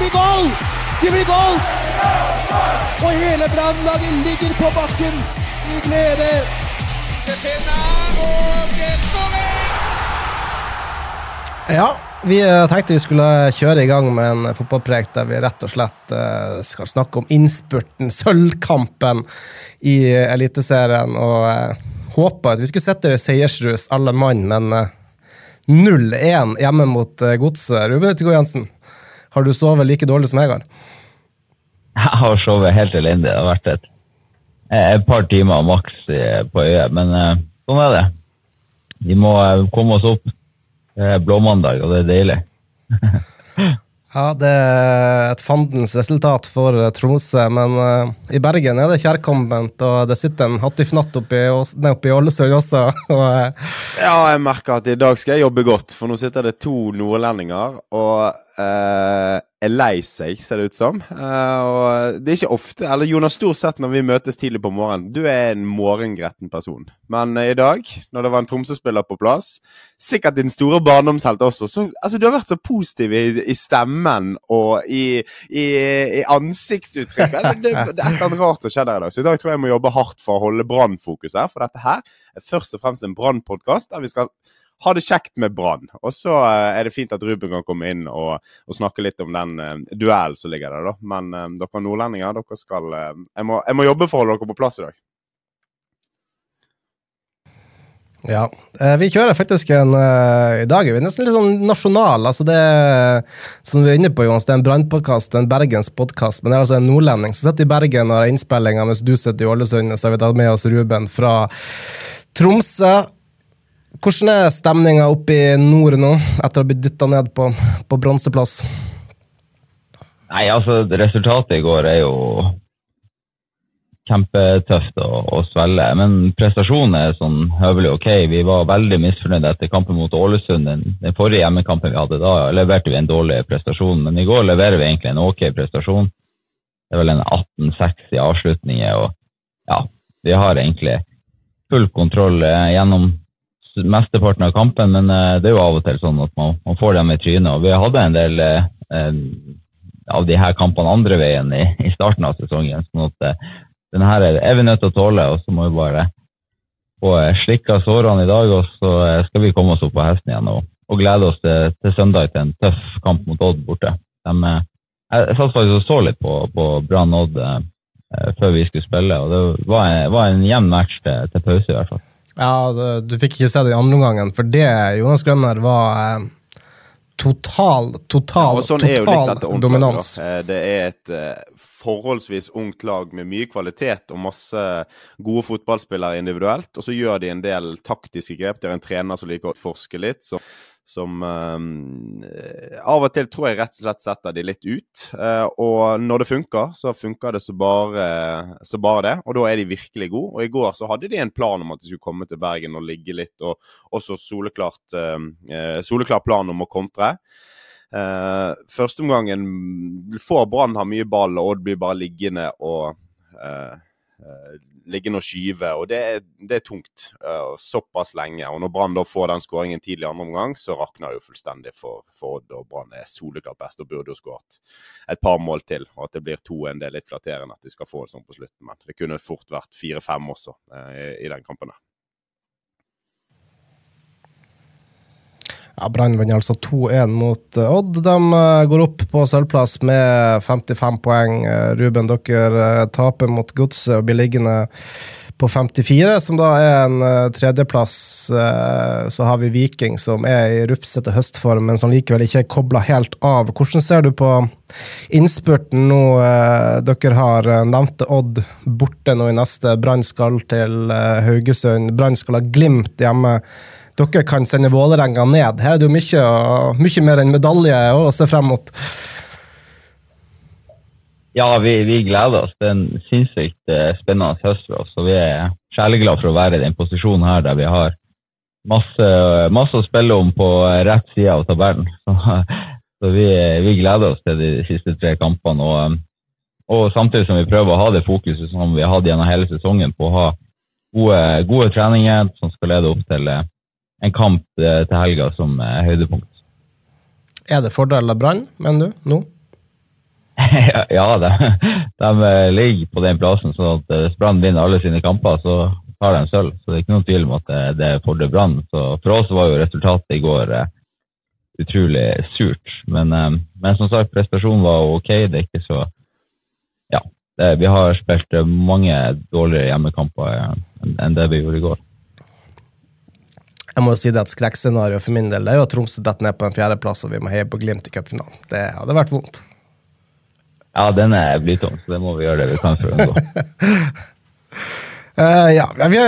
Blir goal! Det blir goal! Og hele Brannlaget ligger på bakken i glede. Ja, vi eh, tenkte vi skulle kjøre i gang med en fotballprek der vi rett og slett eh, skal snakke om innspurten, sølvkampen i Eliteserien. Og eh, håpa at vi skulle sette seiersrus alle mann, men eh, 0-1 hjemme mot Godset. Ruben Utegård Jensen, har du sovet like dårlig som jeg har? Jeg har sovet helt elendig. Det har vært et, et par timer maks eh, på øyet, men eh, sånn er det. Vi må eh, komme oss opp. Det er blåmandag, og det er deilig. Ja, det er et fandens resultat for eh, Tromsø, men uh, i Bergen er det kjærkomment, og det sitter en hattifnatt oppi, oppi Ålesund også. og uh... Ja, jeg merker at i dag skal jeg jobbe godt, for nå sitter det to nordlendinger og eh, er lei seg, ser det ut som. Eh, og det er ikke ofte, eller Jonas, stort sett når vi møtes tidlig på morgenen, du er en morgengretten person. Men eh, i dag, når det var en Tromsø-spiller på plass, sikkert din store barndomshelt også, så altså, du har vært så positiv i, i stemmen og i, i, i ansiktsuttrykket. Det, det, det er et eller annet rart som skjer der i dag, så i dag tror jeg jeg må jobbe hardt for å holde brannfokus her, for dette her er først og fremst en brannpodkast der vi skal ha det kjekt med Brann. Og så eh, er det fint at Ruben kan komme inn og, og snakke litt om den uh, duellen som ligger der, da. Men uh, dere nordlendinger, dere skal uh, jeg, må, jeg må jobbe for å holde dere på plass i dag. Ja. Vi kjører faktisk en I dag er vi nesten litt sånn nasjonal. altså det Som vi er inne på, Jonas, det er en brannpodkast, en bergenspodkast. Men det er altså en nordlending som sitter i Bergen og har innspillinger, mens du sitter i Ålesund. Og så har vi tatt med oss Ruben fra Tromsø. Hvordan er stemninga oppe i nord nå, etter å ha blitt dytta ned på, på bronseplass? Nei, altså, resultatet i går er jo kjempetøft å, å svelge. Men prestasjonen er sånn høvelig ok. Vi var veldig misfornøyde etter kampen mot Ålesund. Den, den forrige hjemmekampen vi hadde, da leverte vi en dårlig prestasjon. Men i går leverer vi egentlig en ok prestasjon. Det er vel en 18-6 i avslutninger. Og ja, vi har egentlig full kontroll eh, gjennom mesteparten av kampen, men eh, det er jo av og til sånn at man, man får dem i trynet. Og vi hadde en del eh, eh, av de her kampene andre veien i, i starten av sesongen. sånn at den her er, vi nødt til å tåle, og så må vi bare få slikka sårene i dag, og så skal vi komme oss opp på hesten igjen og, og glede oss til, til søndag til en tøff kamp mot Odd borte. De, jeg, satt faktisk og så litt på, på Brann Odd eh, før vi skulle spille, og det var var en jevn match til, til pause i hvert fall. Ja, Du fikk ikke se det i andre omgangen, for det Jonas Grønner var eh, total, total, ja, sånn er jo total dominans. da. Eh, Det er et eh, forholdsvis ungt lag med mye kvalitet og masse gode fotballspillere individuelt. Og så gjør de en del taktiske grep. De har en trener som liker å forske litt. som som eh, av og til tror jeg rett og slett setter de litt ut. Eh, og når det funker, så funker det så bare, så bare det. Og da er de virkelig gode. Og i går så hadde de en plan om at de skulle komme til Bergen og ligge litt, og også soleklart, eh, eh, soleklar plan om å kontre. Uh, Førsteomgangen får Brann ha mye ball, og Odd blir bare liggende og eh, eh, liggende og skyve. Og det det er tungt eh, såpass lenge. Og når Brann får den skåringen tidlig i andre omgang, så rakner det jo fullstendig for, for Odd. Og Brann er soleklart best og burde jo skåret et par mål til. Og at det blir to en del litt flatterende at de skal få en sånn på slutten. Men det kunne fort vært fire-fem også eh, i, i den kampen. der. Ja, Brann vinner altså 2-1 mot eh, Odd. De eh, går opp på sølvplass med 55 poeng. Eh, Ruben, dere taper mot Godset og blir liggende på 54, som da er en tredjeplass. Så har vi Viking, som er i rufsete høstform, men som likevel ikke er kobla helt av. Hvordan ser du på innspurten nå? Dere har nevnte Odd borte nå i neste. Brann skal til Haugesund. Brann skal ha Glimt hjemme. Dere kan sende Vålerenga ned. Her er det jo mye, mye mer enn medalje å se frem mot. Ja, vi, vi, gleder oss. Det er en sinnssykt eh, spennende høst for oss. og Vi er sjeleglade for å være i den posisjonen her der vi har masse, masse å spille om på rett side av tabellen. Så, vi, vi, gleder oss til de siste tre kampene. Og, og, samtidig som vi prøver å ha det fokuset som vi har hatt gjennom hele sesongen på å ha gode, gode treninger som skal lede opp til eh, en kamp eh, til helga som høydepunkt. Er det fordel av Brann, mener du, nå? ja, de, de, eh, ligger på den plassen. så at Hvis Brann vinner alle sine kamper, så tar de sølv. Så det er ikke noen tvil om at det, det er fordel Brann. For oss var jo resultatet i går eh, utrolig surt. Men, eh, men, som sagt, prestasjonen var ok. Det er ikke så Ja. Vi har spilt mange dårligere hjemmekamper eh, enn det vi gjorde i går. Jeg må jo si det at Skrekkscenarioet for min del det er jo at Tromsø detter ned på en fjerdeplass og vi må heie på Glimt i cupfinalen. Det hadde vært vondt. Ja, den er blytung, så det må vi gjøre det vi kan for å unngå. Uh, ja, vi,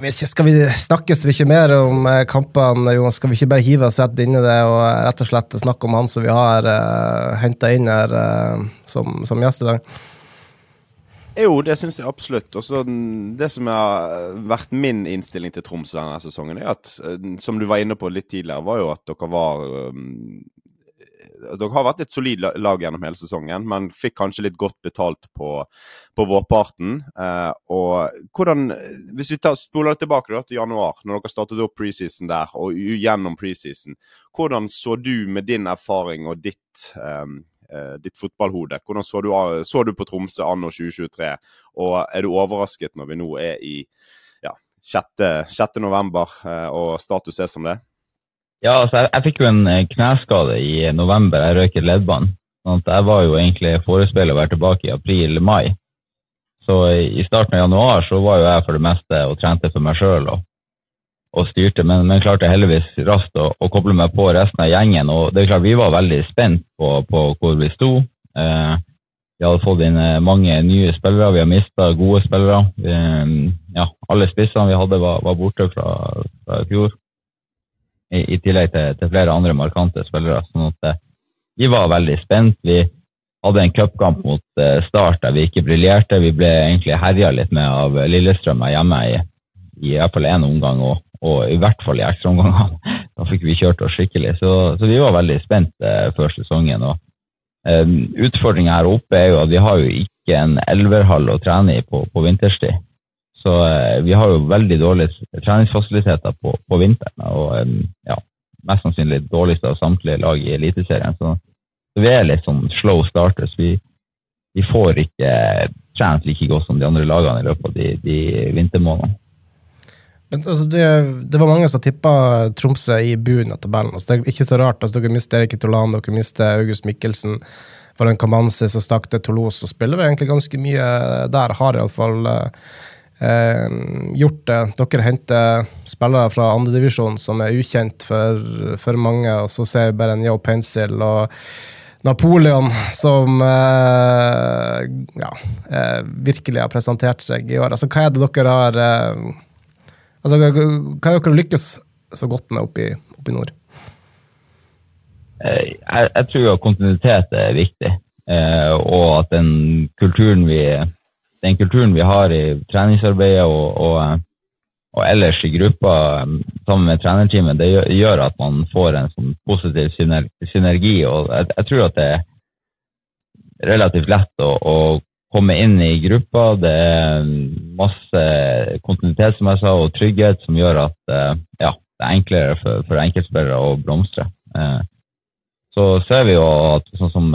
vet ikke, Skal vi snakke så mye mer om uh, kampene? Jonas? Skal vi ikke bare hive oss rett inn i det og rett og slett snakke om han som vi har uh, henta inn her uh, som, som, gjest i dag? Jo, det syns jeg absolutt. Også det som har vært min innstilling til Troms denne sesongen, er at, som du var inne på litt tidligere, var jo at dere var um, dere har vært et solid lag gjennom hele sesongen, men fikk kanskje litt godt betalt på, på vårparten. Eh, og hvordan, Hvis vi tar, spoler tilbake da, til januar, når dere startet opp preseason der, og gjennom preseason, hvordan så du med din erfaring og ditt, eh, ditt fotballhode, hvordan så du, så du på Tromsø anno 2023? Og er du overrasket når vi nå er i ja, 6. 6. november eh, og status er som det? Ja, altså jeg, jeg, fikk jo en eh, kneskade i november. Jeg røyket leddbånd. Sånn jeg var jo egentlig forespeilet å være tilbake i april-mai. Så i starten av januar så var jo jeg for det meste og trente for meg sjøl og, og, styrte, men, men klarte heldigvis raskt å, å, koble meg på resten av gjengen. Og det er klart vi var veldig spent på, på hvor vi sto. Eh, vi hadde fått inn eh, mange nye spillere, vi har mista gode spillere. Vi, ja, alle spissene vi hadde var, var borte fra, fra fjor i, i tillegg til, til, flere andre markante spillere. sånn at eh, Vi var veldig spent. Vi hadde en cupkamp mot uh, Start der vi ikke briljerte. Vi ble egentlig herja litt med av Lillestrøm hjemme i, i hvert fall én omgang, og, og, i hvert fall i ekstraomgangene. Da fikk vi kjørt oss skikkelig. Så, så vi var veldig spent uh, før sesongen. og um, Utfordringa her oppe er jo at vi har jo ikke en elverhall å trene i på, på vinterstid. Så eh, vi har jo veldig dårlige treningsfasiliteter på, på vinteren. Og eh, ja, mest sannsynlig dårligste av samtlige lag i Eliteserien. Så, så, vi er litt sånn slow starters. Vi, vi får ikke trent like godt som de andre lagene i løpet av de, de vintermånedene. Altså, det, det, var mange som tippa Tromsø i bunnen av tabellen. Altså, det er ikke så rart. Altså, dere mister Erik Tolan, dere mister August Mikkelsen. Valen Kamanzi som stakk til Toulouse, og spiller vi egentlig ganske mye der. Har iallfall eh, gjort det. Dere henter spillere fra andredivisjon som er ukjent for, for, mange, og så ser vi bare en Yo Pencil og Napoleon som eh, ja, eh, virkelig har presentert seg i år. Altså, hva er det dere har eh, altså, Hva er dere lykkes så godt med oppe i, nord? Eh, jeg, jeg, tror at kontinuitet er viktig, eh, og at den kulturen vi den kulturen vi har i treningsarbeidet og, og, og ellers i gruppa sammen med trenerteamet, det gjør at man får en sånn positiv synergi. og jeg, jeg, tror at det er relativt lett å, å komme inn i gruppa. Det er masse kontinuitet som jeg sa, og trygghet som gjør at eh, ja, det er enklere for, for enkeltspillere å blomstre. Eh, så ser vi jo at sånn som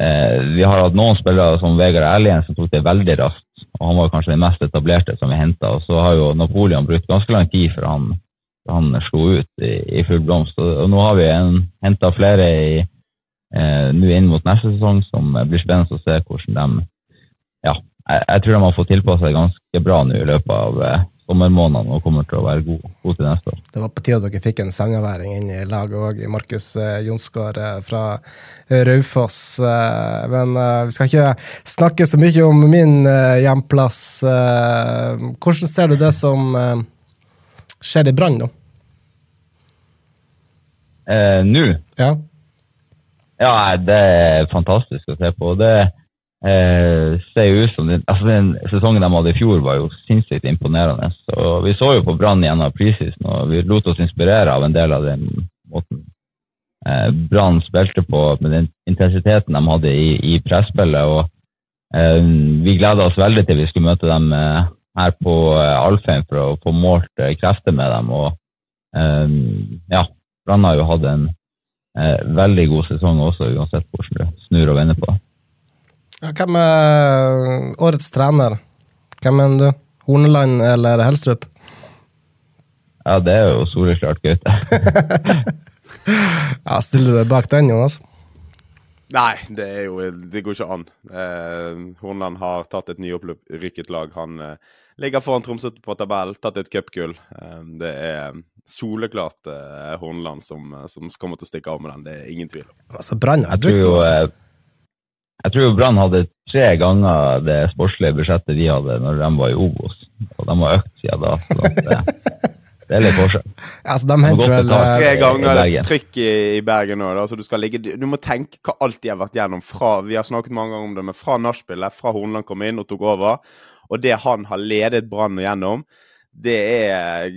Eh, vi har hatt noen spillere som Vegard Erlien som tok det veldig raskt. og Han var kanskje den mest etablerte som vi henta. Så har jo Napoleon brukt ganske lang tid før han, han slo ut i, i full blomst. Og, nå har vi henta flere i, eh, nå inn mot neste sesong som blir spennende å se hvordan de Ja, jeg, jeg tror de har fått tilpassa seg ganske bra nå i løpet av eh, sommermånedene og kommer til å være god, god, til neste år. Det var på tide at dere fikk en senjaværing inn i laget òg, Markus eh, Jonsgaard eh, fra Raufoss. Eh, men eh, vi skal ikke snakke så mye om min hjemplass. Hvordan ser du det som skjer i Brann, nå? Eh, Nå? Ja. Ja, det er fantastisk å se på. Det eh, ser ut som det, altså den sesongen de hadde i fjor, var jo sinnssykt imponerende. Så Vi så jo på Brann gjennom preseason, og vi lot oss inspirere av en del av den måten eh, Brann spilte på, med den intensiteten de hadde i, i presspillet. og eh, Vi gleda oss veldig til vi skulle møte dem eh, her på eh, Alfheim for å få målt eh, krefter med dem. og ja, Brann har jo hatt en veldig god sesong også, uansett hvordan du snur og vender på det. Ja, Hvem er årets trener? Hvem mener du? Horneland eller Helstrup? Ja, det er jo soleklart Gaute. Ja, Stiller du deg bak den, Jonas? Nei, det, er jo, det går ikke an. Eh, Horneland har tatt et nyopprykket lag. Han eh, ligger foran Tromsø på tabell, tatt et cupgull. Eh, det er soleklart eh, Hornland som, som kommer til å stikke av med den. Det er ingen tvil om. Altså, Brann har brukt jo, noe. eh, jeg tror jo Brann hadde tre ganger det sportslige budsjettet de hadde når de var i Obos. Og de har økt siden da. Eh, det er litt forskjell. Altså, de henter vel eh, Tre ganger det Bergen. trykk i, i Bergen nå. da, så Du skal ligge, du må tenke hva alt de har vært gjennom fra Vi har snakket mange ganger om det, men fra nachspielet, fra Hornland kom inn og tok over, og det han har ledet Brann gjennom, det er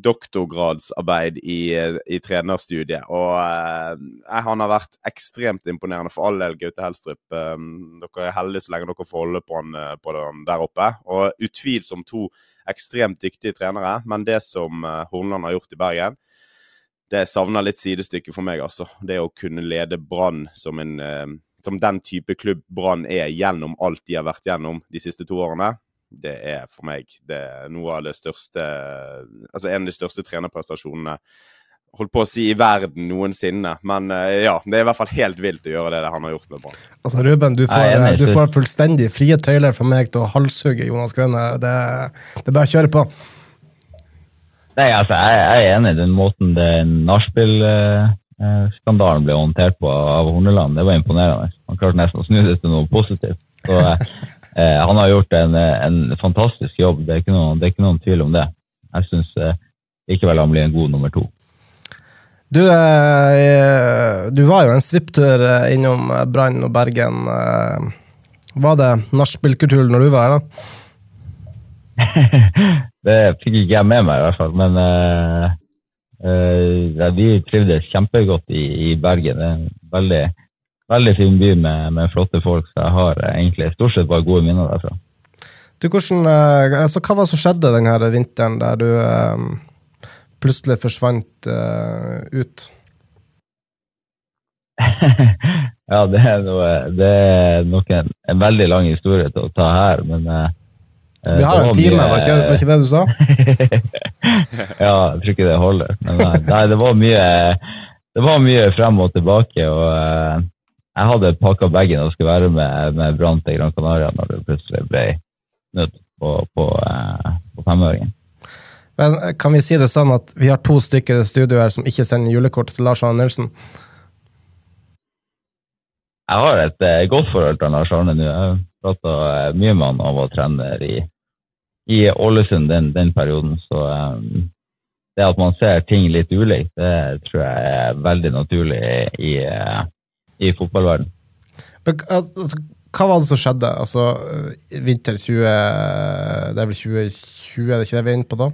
doktorgradsarbeid i, i trenerstudiet. Og eh, han har vært ekstremt imponerende for all del, Gaute Helstrup. Eh, dere er heldige så lenge dere får holde på han, eh, på han der oppe. Og utvilsomt to ekstremt dyktige trenere, men det som eh, Hornland har gjort i Bergen, det savner litt sidestykke for meg, altså. Det å kunne lede Brann som eh, som den type klubb Brann er gjennom alt de har vært gjennom de siste to årene, det er for meg det er noe av det største Altså en av de største trenerprestasjonene holdt på å si i verden noensinne. Men eh, ja, det er i hvert fall helt vilt å gjøre det han har gjort med Brann. Altså, Ruben, du får, Nei, du får fullstendig frie tøyler fra meg til å halshugge Jonas Grønner. Det, det er bare å kjøre på. Nei, altså, jeg, jeg er enig i den måten den nachspiel-skandalen ble håndtert på av Horneland. Det var imponerende. Han klarte nesten å snu det til noe positivt. Så, eh, han har gjort en, en fantastisk jobb, det er noen, det er ikke noen tvil om det. Jeg syns eh, likevel han blir en god nummer to. Du, eh, du var jo en svipptur eh, innom eh, Brann og Bergen. eh. Var det nachspielkultur når du var her, da? det fikk ikke jeg med meg, i hvert fall. Men eh, eh, vi trivdes kjempegodt i, i Bergen. Det er en veldig, veldig fin by med, med flotte folk, så jeg har eh, egentlig stort sett bare gode minner derfra. Du, hvordan, eh, altså, hva var det som skjedde denne vinteren der du eh, plutselig forsvant eh, ut? ja, det er, noe, det er nok en, en veldig lang historie til å ta her, men eh, eh, Vi har en time, mye- var ikke, var ikke det du sa? ja, jeg tror ikke det holder. Men nei, det var mye det var mye frem og tilbake. og Jeg hadde pakka bagen og skulle være med, med Brann til Gran Canaria når det plutselig ble snudd på, på, eh, på femåringen. Men eh, kan vi si det sånn at vi har to stykker i studio her som ikke sender julekort til Lars Arne Nilsen? Jeg har et eh, godt forhold til Lars Arne nå. Jeg prata mye med han da han var trener i, i Ålesund den, den perioden. Så eh, det at man ser ting litt ulikt, det tror jeg er veldig naturlig i, eh, i fotballverden. Men, altså, hva var det som skjedde? Altså, eh, vinter 20... Det er vel 2020, er det ikke det vi er inne på da?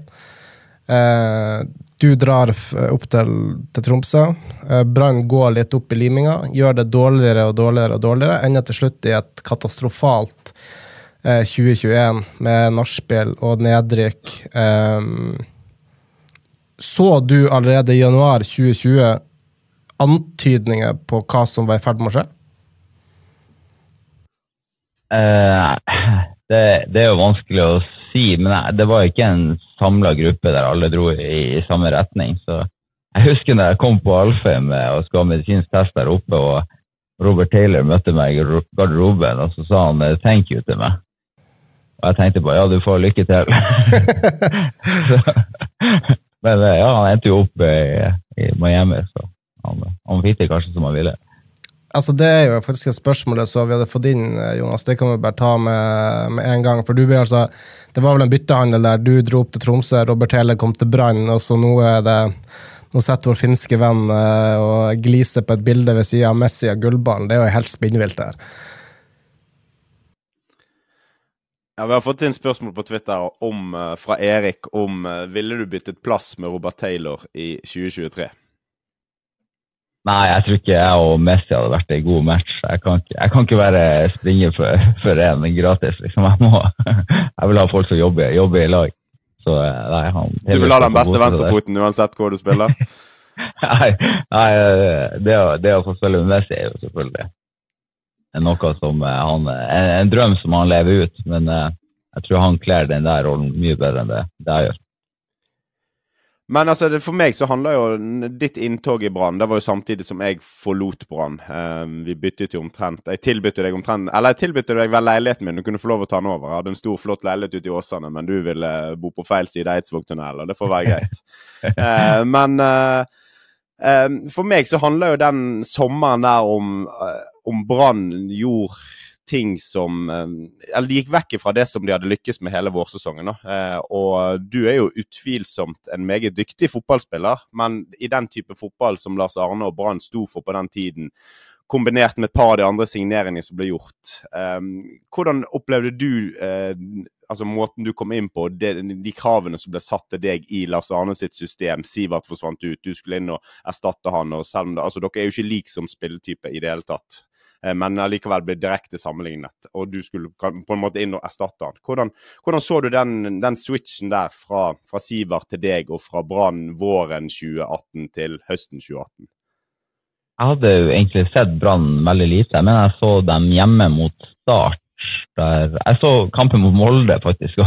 Eh, du drar opp til, til Tromsø. Eh, Brann går litt opp i liminga, gjør det dårligere og dårligere og dårligere, ender til slutt i et katastrofalt eh, 2021 med nachspiel og nedrykk. Eh, så du allerede i januar 2020 antydninger på hva som var i ferd med å skje? Uh, det, det er jo vanskelig å si, men det var ikke en samla gruppe der alle dro i, i samme retning. Så jeg husker da jeg kom på Alfheim og skulle ha medisinsk test der oppe, og Robert Taylor møtte meg i garderoben, og så sa han eh, 'thank you' til meg. Og jeg tenkte bare ja, du får lykke til. så, men eh, ja, han endte jo opp i, i Miami, så han, han fikk det kanskje som han ville. altså det er jo faktisk et spørsmål så vi hadde fått inn, eh, Jonas. Det kan vi bare ta med, med en gang. For du ble altså, Det var vel en byttehandel der du dro opp til Tromsø, Robert Hele kom til Brann, og så nå er det nå sitter vår finske venn uh, og gliser på et bilde ved siden av Messi og gullballen. Det er jo helt spinnvilt der. Ja, Vi har fått inn spørsmål på Twitter om, fra Erik om ville du byttet plass med Robert Taylor i 2023? Nei, jeg tror ikke jeg og Messi hadde vært en god match. Jeg kan ikke, jeg kan ikke være springe for, for en gratis. Liksom. Jeg, må, jeg vil ha folk som jobber, jobber i lag. Så, eh, nei, han, du vil ha den beste venstrefoten uansett hvor du spiller? nei, nei det, å, det, å, få spille med Messi er jo selvfølgelig noe som eh, han, en, en drøm som han lever ut. Men eh, jeg tror han kler den der rollen mye bedre enn det, det jeg gjør. Men altså, for meg så handler jo ditt inntog i Brann Det var jo samtidig som jeg forlot Brann. Um, vi byttet jo omtrent Jeg tilbød deg omtrent Eller jeg tilbød deg vel leiligheten min. Du kunne få lov å ta den over. Jeg hadde en stor, flott leilighet ute i Åsane, men du ville bo på feil side av Eidsvågtunnelen, og det får være greit. uh, men uh, um, for meg så handler jo den sommeren der om, uh, om Brann gjorde ting som eh, Eller de gikk vekk fra det som de hadde lykkes med hele vårsesongen. Eh, og du er jo utvilsomt en meget dyktig fotballspiller, men i den type fotball som Lars Arne og Brann sto for på den tiden, kombinert med et par av de andre signeringene som ble gjort. Eh, hvordan opplevde du altså måten du kom inn på, de, kravene som ble satt til deg i Lars Arne sitt system. Sivert forsvant ut, du skulle inn og erstatte han. og selv om det, altså Dere er jo ikke lik som spilletype i det hele tatt. Eh, men allikevel ble direkte sammenlignet. Og du skulle på en måte inn og erstatte han. Hvordan, hvordan så du den, den switchen der fra, fra, Sivert til deg, og fra Brann våren 2018 til høsten 2018? Jeg hadde jo egentlig sett Brann veldig lite, men jeg så dem hjemme mot Start. Der, jeg så kampen mot Molde, faktisk.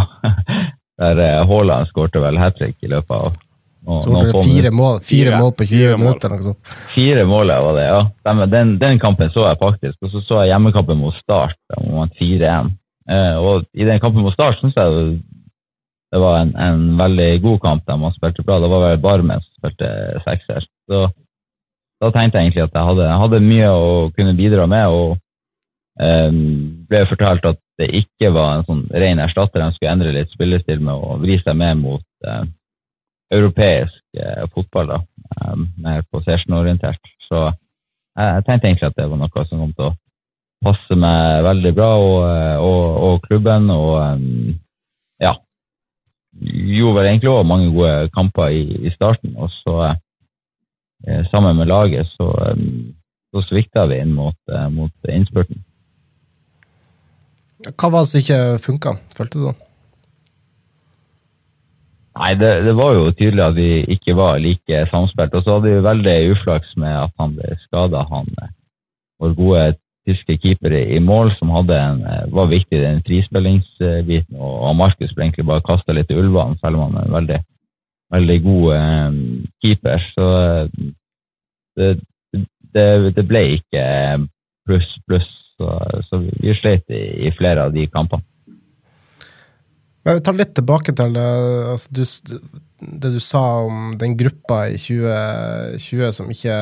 Der eh, Haaland skårte vel hat trick i løpet av så ble det fire mål, fire, mål på 20 minutter? Sånt. Fire mål var det, ja. Den, den, kampen så jeg faktisk. Og så så jeg hjemmekampen mot Start, der man vant 4-1. Eh, og i den kampen mot Start syns jeg det var en, en, veldig god kamp der man spilte bra. Det var vel Barmen som spilte sekser. Så da tenkte jeg egentlig at jeg hadde, jeg hadde mye å kunne bidra med. og eh, ble fortalt at det ikke var en sånn ren erstatter. De skulle endre litt spillestil med og vri seg med mot eh, europeisk eh, fotball, da, eh, mer possession-orientert. Så jeg, jeg, tenkte egentlig at det var noe som kom til å passe meg veldig bra, og, eh, og, og klubben. Og um, ja Gjorde vel egentlig òg mange gode kamper i, i starten, og så eh, sammen med laget så, um, så svikta vi inn mot, mot innspurten. Hva var det som ikke funka, følte du da? Nei, det, det, var jo tydelig at vi ikke var like samspilt. Og så hadde vi veldig uflaks med at han ble skada, han eh, vår gode tyske keeper i mål, som en, eh, var viktig i den frispillingsbiten. Og Markus ble egentlig bare kasta litt i ulvene, selv om han er en veldig, veldig god um, keeper. Så det, det, det, ble ikke pluss, pluss. Så, så vi sleit i, i flere av de kampene. Men vi tar litt tilbake til eh, altså, du, det du sa om den gruppa i 2020 som ikke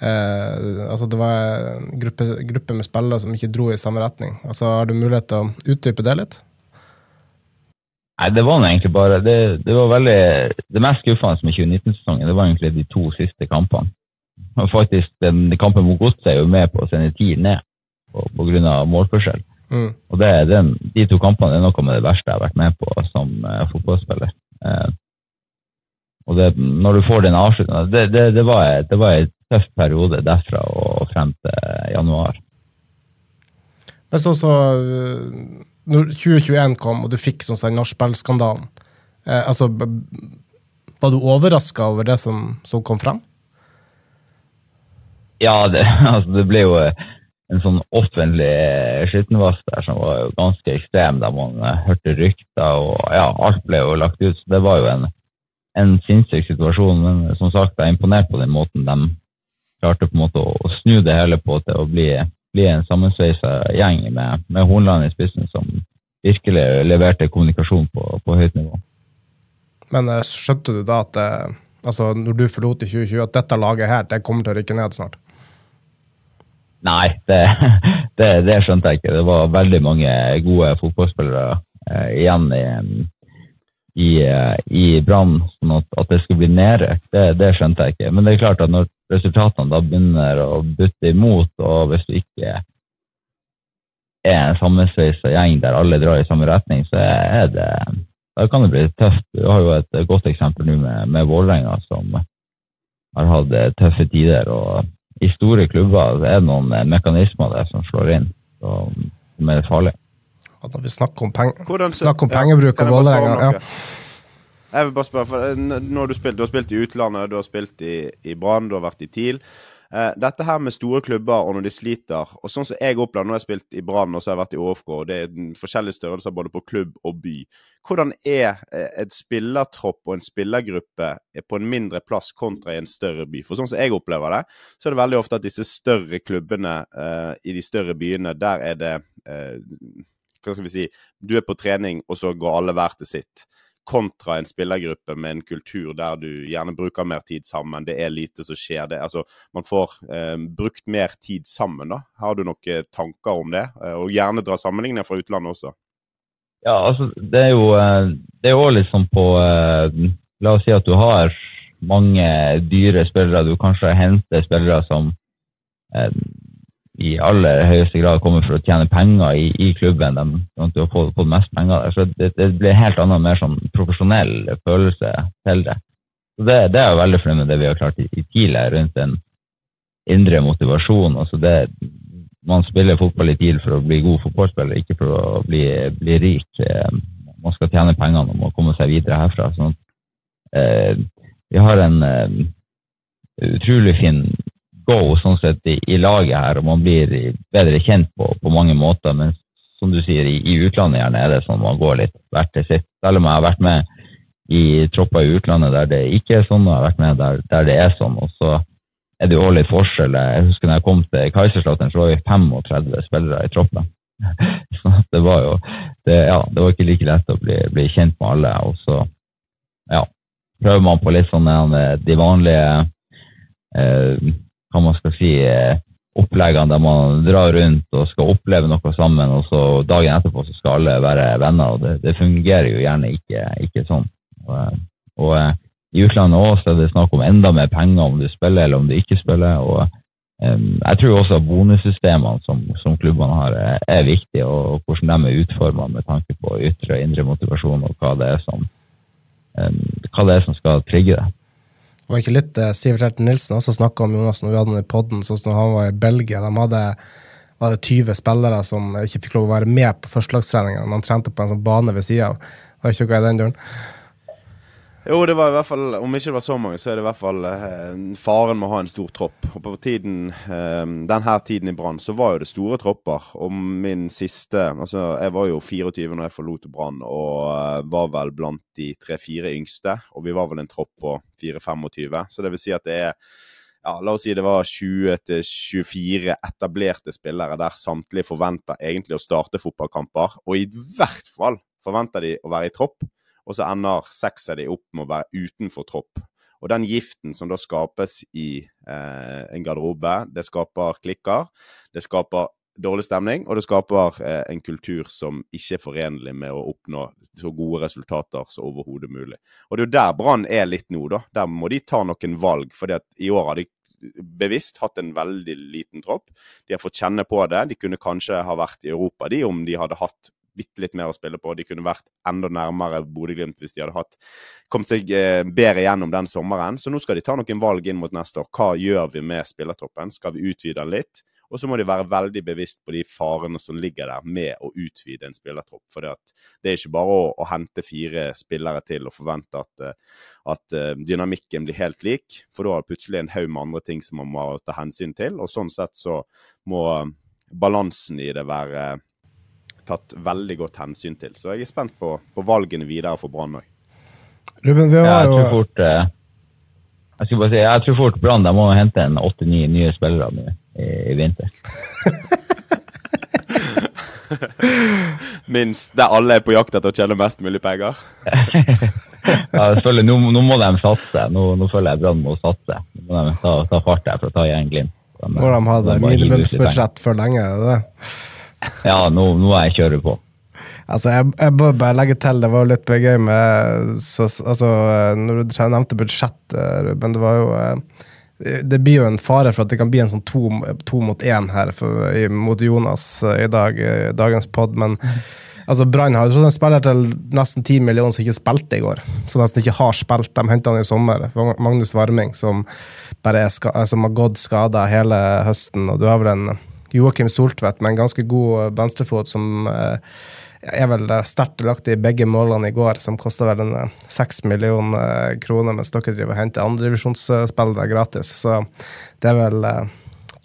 eh, altså Det var en gruppe, gruppe, med spillere som ikke dro i samme retning. Altså, Har du mulighet til å utdype det litt? Nei, det var egentlig bare Det, det var veldig, det mest skuffende med 2019-sesongen det var egentlig de to siste kampene. Og faktisk, den, Kampen mot Godset er jo med på å sende tid ned pga. målforskjell. Mm. Og det, den, De to kampene er noe med det verste jeg har vært med på som uh, fotballspiller. Uh, og det, når du får den avslutninga det, det, det, var, det var en tøff periode derfra og frem til januar. Men så, så når 2021 kom, og du fikk sånn som nachspiel-skandalen eh, altså, Var du overraska over det som, som kom frem? Ja, det, altså, det ble jo en sånn offentlig skittenvask der som var jo ganske ekstrem, der man hørte rykter og ja, alt ble jo lagt ut. Så det var jo en, en sinnssyk situasjon. Men som sagt, jeg er imponert på den måten de klarte på en måte å, snu det hele på til å bli, bli en sammensveisa gjeng med, med Hornland i spissen som virkelig leverte kommunikasjon på, på høyt nivå. Men uh, skjønte du da at uh, altså, når du forlot i 2020, at dette laget her det kommer til å rykke ned snart? Nei, det, det, det, skjønte jeg ikke. Det var veldig mange gode fotballspillere uh, igjen i, i, uh, i Brann. sånn at, at, det skulle bli nedrykk, det, det, skjønte jeg ikke. Men det er klart at når resultatene da begynner å butte imot, og hvis du ikke er en sammensveisa gjeng der alle drar i samme retning, så er det da kan det bli tøft. Du har jo et godt eksempel nå med, med Vålerenga, som har hatt tøffe tider. og i store klubber er det noen eh, mekanismer der som slår inn, som er farlig. At når vi snakker om, peng snakker om pengebruk og Vålerenga ja. Jeg vil bare spørre, for eh, når du, spilt, du har spilt i utlandet, du har spilt i, i Brann, du har vært i TIL. Uh, dette her med store klubber og når de sliter, og sånn som jeg opplever når jeg har spilt i Brann og så har jeg vært i ÅFK, og det er forskjellige størrelser både på klubb og by. Hvordan er uh, et spillertropp og en spillergruppe på en mindre plass kontra i en større by? For sånn som jeg opplever det, så er det veldig ofte at disse større klubbene uh, i de større byene, der er det Hva skal vi si Du er på trening, og så går alle hver til sitt kontra en spillergruppe med en kultur der du gjerne bruker mer tid sammen. Det er lite som skjer. Det, altså, man får eh, brukt mer tid sammen. da. Har du noen tanker om det? Eh, og gjerne dra sammenligninger fra utlandet også. Ja, altså, det er jo eh, det er liksom på eh, La oss si at du har mange dyre spillere. Du kanskje henter spillere som eh, i aller høyeste grad kommer for å tjene penger i, i klubben. De, kommer til å fått mest penger der. Så det, det blir helt annen, mer sånn profesjonell følelse til det. Så det, det er jeg veldig fornøyd med det vi har klart i, i TIL rundt en indre motivasjon. Altså det, man spiller fotball i TIL for å bli god fotballspiller, ikke for å bli, bli rik. Eh, man skal tjene pengene og komme seg videre herfra. Sånn eh, vi har en eh, utrolig fin go sånn sett i, i, laget her, og man blir bedre kjent på, på mange måter. Men som du sier, i, i, utlandet gjerne er det sånn man går litt hvert til sitt. Selv om jeg har vært med i tropper i utlandet der det ikke er sånn, og jeg har vært med der, der det er sånn. og så er det jo litt forskjell. Jeg husker når jeg kom til Kaiserslautern, så var vi 35 spillere i troppen. Så det var jo det, ja, det var ikke like lett å bli, bli kjent med alle. Og så ja, prøver man på litt sånn de vanlige eh, hva man skal si, eh, oppleggene der man drar rundt og skal oppleve noe sammen, og så dagen etterpå så skal alle være venner. og Det, det fungerer jo gjerne ikke, ikke sånn. Og, og, eh, I utlandet også er det snakk om enda mer penger om du spiller eller om du ikke spiller. og Jeg tror også at bonussystemene som, som klubbene har, er, viktige, og hvordan de er utforma med tanke på ytre og indre motivasjon, og hva det er som, um, hva det er som skal trigge det. Det var ikke litt eh, Sivert Helten Nilsen også snakka om Jonas når vi hadde han i poden, sånn som han var i Belgia. De hadde hadde 20 spillere som ikke fikk lov å være med på førstelagstreninga. De trente på en sånn bane ved sida av. Var ikke noe i den duren? Jo, det var i hvert fall, om ikke det var så mange, så er det i hvert fall eh, faren med å ha en stor tropp. Og på tiden, eh, denne tiden i Brann så var jo det store tropper. Og min siste altså Jeg var jo 24 når jeg forlot Brann, og eh, var vel blant de tre-fire yngste. Og vi var vel en tropp på 4-25. Så det vil si at det er ja, La oss si det var 20-24 etablerte spillere der samtlige forventer egentlig å starte fotballkamper. Og i hvert fall forventer de å være i tropp og så ender seks av de opp med å være utenfor tropp. Og den giften som da skapes i eh, en garderobe, det skaper klikker. Det skaper dårlig stemning, og det skaper eh, en kultur som ikke er forenlig med å oppnå så gode resultater som overhodet mulig. Og det er jo der Brann er litt nå, da. Der må de ta noen valg. For i år har de bevisst hatt en veldig liten tropp. De har fått kjenne på det. De kunne kanskje ha vært i Europa, de, om de hadde hatt bitte litt mer å spille på. De kunne vært enda nærmere Bodø-Glimt hvis de hadde hatt, kommet seg eh, bedre gjennom den sommeren. Så nå skal de ta noen valg inn mot neste år. Hva gjør vi med spillertroppen? Skal vi utvide den litt? Og så må de være veldig bevisst på de farene som ligger der med å utvide en spillertropp. For det, er ikke bare å, å, hente fire spillere til og forvente at, eh, at uh, dynamikken blir helt lik. For da har plutselig en haug med andre ting som man må ta hensyn til. Og sånn sett så må balansen i det være tatt veldig godt hensyn til. Så jeg er spent på, på valgene videre for Brann òg. Ruben, vi har jo... Jeg eh, jeg skal bare si, jeg tror fort Brann må hente en åtte-ni nye spillere i, i vinter. Minst der alle er på jakt etter å tjene mest mulig penger? ja, nå, nå, må de satse. Nå, nå føler jeg Brann må satse. Nå må de ta, ta fart der for å ta igjen Glimt. Når de hadde minimumsbudsjett for lenge, er det det? Ja, nå, nå er jeg kjører på. Altså, jeg, jeg bør bare legge til, det var jo litt gøy med så, altså, Når du nevnte budsjett, eh, Ruben, det var jo eh, Det blir jo en fare for at det kan bli en sånn to, to mot én her for, mot Jonas eh, i dag, i dagens pod, men altså, Brann har jo tror spiller til nesten ti millioner som ikke spilte i går. Som nesten ikke har spilt. De henta han i sommer. Magnus Varming, som bare er som har gått skada hele høsten. Og du har vel en Joakim Soltvedt med en ganske god venstrefot som eh, er vel eh, sterkt delaktig i begge målene i går, som kosta vel en eh, seks millioner eh, kroner, mens dere driver og henter andredivisjonsspillere gratis. Så det er vel eh,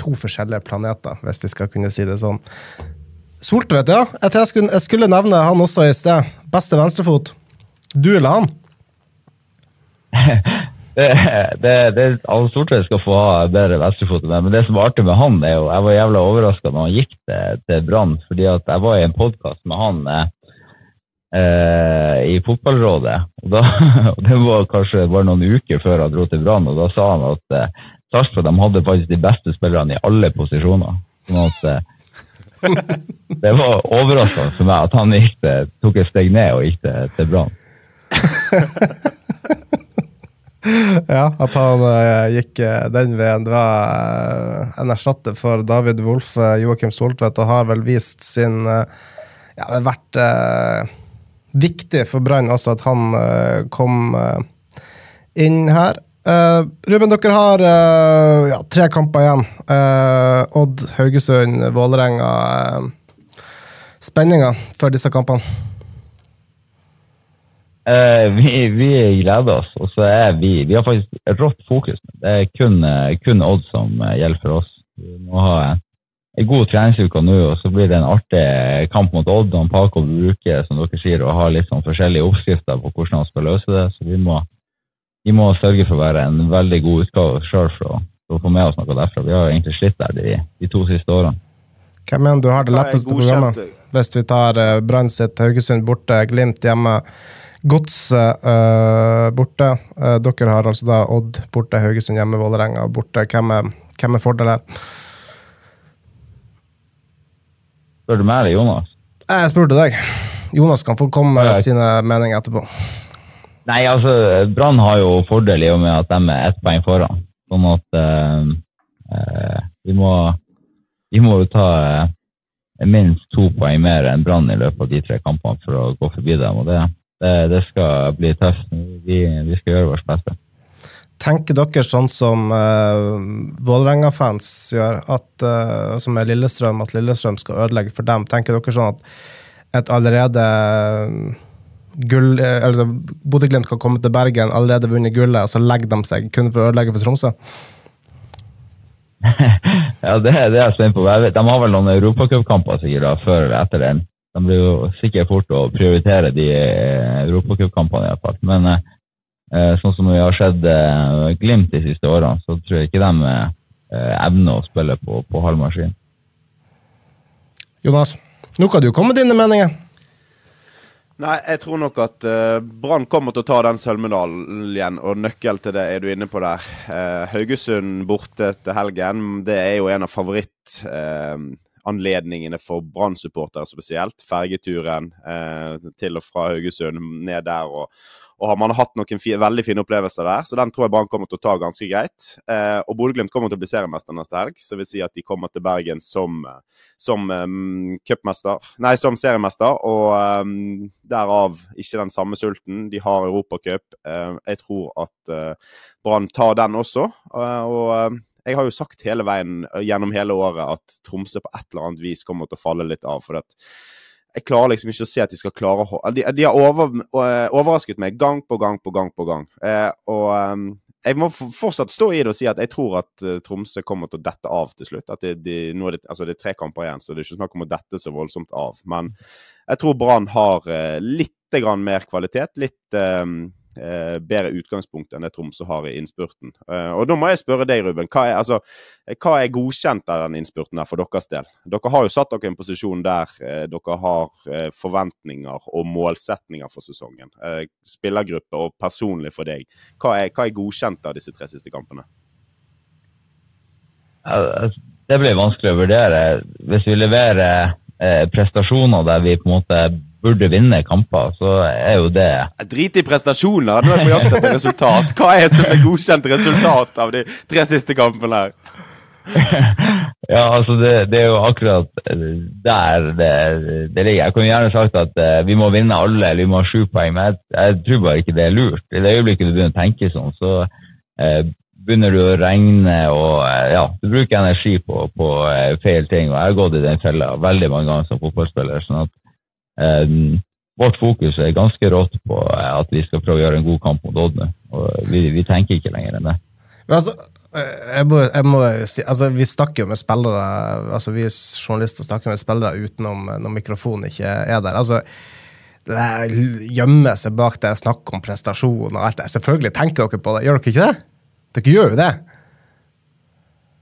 to forskjellige planeter, hvis vi skal kunne si det sånn. Soltvedt, ja. Jeg, skulle, jeg skulle nevne han også i sted. Beste venstrefot. Du eller han? Det, det, det, altså Stortvedt skal få ha bedre venstrefot enn meg, men det som var artig med han, er jo Jeg var jævla overraska når han gikk til, til Brann, fordi at jeg var i en podkast med han eh, eh, i Fotballrådet. og da, og Det var kanskje bare noen uker før han dro til Brann, og da sa han at eh, Sarpsborg de hadde faktisk de beste spillerne i alle posisjoner. Sånn at eh, Det var overraskende for meg at han gikk til, tok et steg ned og gikk til, til Brann. Ja, at han eh, gikk eh, den veien. Det var eh, en erstatter for David Wolff, Joakim Soltvedt, og har vel vist sin Ja, det har vært eh, viktig for Brann også at han eh, kom eh, inn her. Ruben, dere har ja, tre kamper igjen. Odd, Haugesund, Vålerenga. Spenninga for disse kampene? Eh, vi, vi gleder oss, og så er vi Vi har faktisk rått fokus. Det er kun, eh, kun Odd som eh, gjelder for oss. Vi må ha en, en god treningsuke nå, og så blir det en artig kamp mot Odd. Og Paco bruker, som dere sier, å ha litt sånn forskjellige oppskrifter på hvordan han skal løse det. Så vi må, vi må sørge for å være en veldig god utgave sjøl for, for å få med oss noe derfra. Vi har egentlig slitt der de, de to siste årene. Hvem mener du har det letteste programmet? Hvis vi tar Brann sitt Haugesund borte, Glimt hjemme, Godset uh, borte. Uh, dere har altså da Odd borte, Haugesund hjemme, Vålerenga borte. Hvem er, hvem er fordel her? Spør du meg eller Jonas? Jeg spurte deg. Jonas kan få komme med sine meninger etterpå. Nei, altså, Brann har jo fordel i og med at de er ett poeng foran. Sånn at eh, eh, vi må vi må jo ta eh, minst to poeng mer enn Brann i løpet av de tre kampene for å gå forbi dem. og Det, det, det skal bli tøft. Vi, vi skal gjøre vårt beste. Tenker dere sånn som uh, Vålerenga-fans gjør, at, uh, som er Lillestrøm, at Lillestrøm skal ødelegge for dem? Tenker dere sånn at et allerede eh, gull... altså Bodø-Glimt kan komme til Bergen, allerede vunnet gullet, og så legger de seg kun for å ødelegge for Tromsø? ja, det, det er jeg spent på. De har vel noen europacupkamper sikkert da, før eller etter den. De blir jo sikkert fort å prioritere de eh, europacupkampene i hvert fall. Men eh, sånn som vi har sett eh, Glimt de siste årene, så tror jeg ikke de eh, evner å spille på, på halv maskin. Jonas, nå kan du komme med dine meninger. Nei, jeg tror nok at uh, Brann kommer til å ta den sølvmedaljen, og nøkkel til det er du inne på der. Uh, Haugesund borte til helgen, det er jo en av favorittanledningene for Brann-supportere spesielt. Fergeturen eh, til og fra Haugesund, ned der. og og har man hatt noen fi, veldig fine opplevelser der, så den tror jeg Brann kommer til å ta ganske greit. Eh, og Bodø-Glimt kommer til å bli seriemester neste helg, så vil si at de kommer til Bergen som, eh, som um, nei, som seriemester, og um, derav ikke den samme sulten. De har Europacup. Eh, jeg tror at uh, Brann tar den også. Uh, og jeg har jo sagt hele veien uh, gjennom hele året at Tromsø på et eller annet vis kommer til å falle litt av. for at jeg klarer liksom ikke å se at de skal klare å De, de har over, overrasket meg gang på gang på gang på gang. Eh, og jeg må fortsatt stå i det og si at jeg tror at Tromsø kommer til å dette av til slutt. At det, de, nå er det, altså det er tre kamper igjen, så det er ikke snakk om å dette så voldsomt av. Men jeg tror Brann har eh, litt mer kvalitet. Litt eh, eh, bedre utgangspunkt enn det Tromsø har i innspurten. Eh, og da må jeg spørre deg, Ruben. Hva er, altså, hva er godkjent av den innspurten her for deres del? Dere har jo satt dere i en posisjon der eh, dere har eh, forventninger og målsetninger for sesongen. Eh, spillergruppe og personlig for deg. Hva er, hva er godkjent av disse tre siste kampene? Altså, Det blir vanskelig å vurdere. Hvis vi leverer eh, prestasjoner der vi på en måte burde vinne kamper, så er jo det Drit i prestasjoner. Nå er det på jakt etter resultat. Hva er som er godkjent resultat av de tre siste kampene her? Ja, altså det, det er jo akkurat der det, det ligger. Jeg kunne gjerne sagt at eh, vi må vinne alle, eller vi må ha sju poeng, men jeg, jeg tror bare ikke det er lurt. I det øyeblikket du begynner å tenke sånn, så eh, begynner du å regne og eh, ja, du bruker energi på, på eh, feil ting. Og jeg har gått i den fella veldig mange ganger som fotballspiller. sånn at eh, vårt fokus er ganske rått på eh, at vi skal prøve å gjøre en god kamp mot Odd nå. Vi, vi tenker ikke lenger enn det. Men altså, eh, jeg må, jeg må si, altså, vi snakker jo med spillere altså Vi journalister snakker med spillere utenom når mikrofonen ikke er der. altså det der gjemmer seg bak det snakk om prestasjon og alt det. Selvfølgelig tenker dere på det, gjør dere ikke det? Dere gjør jo det.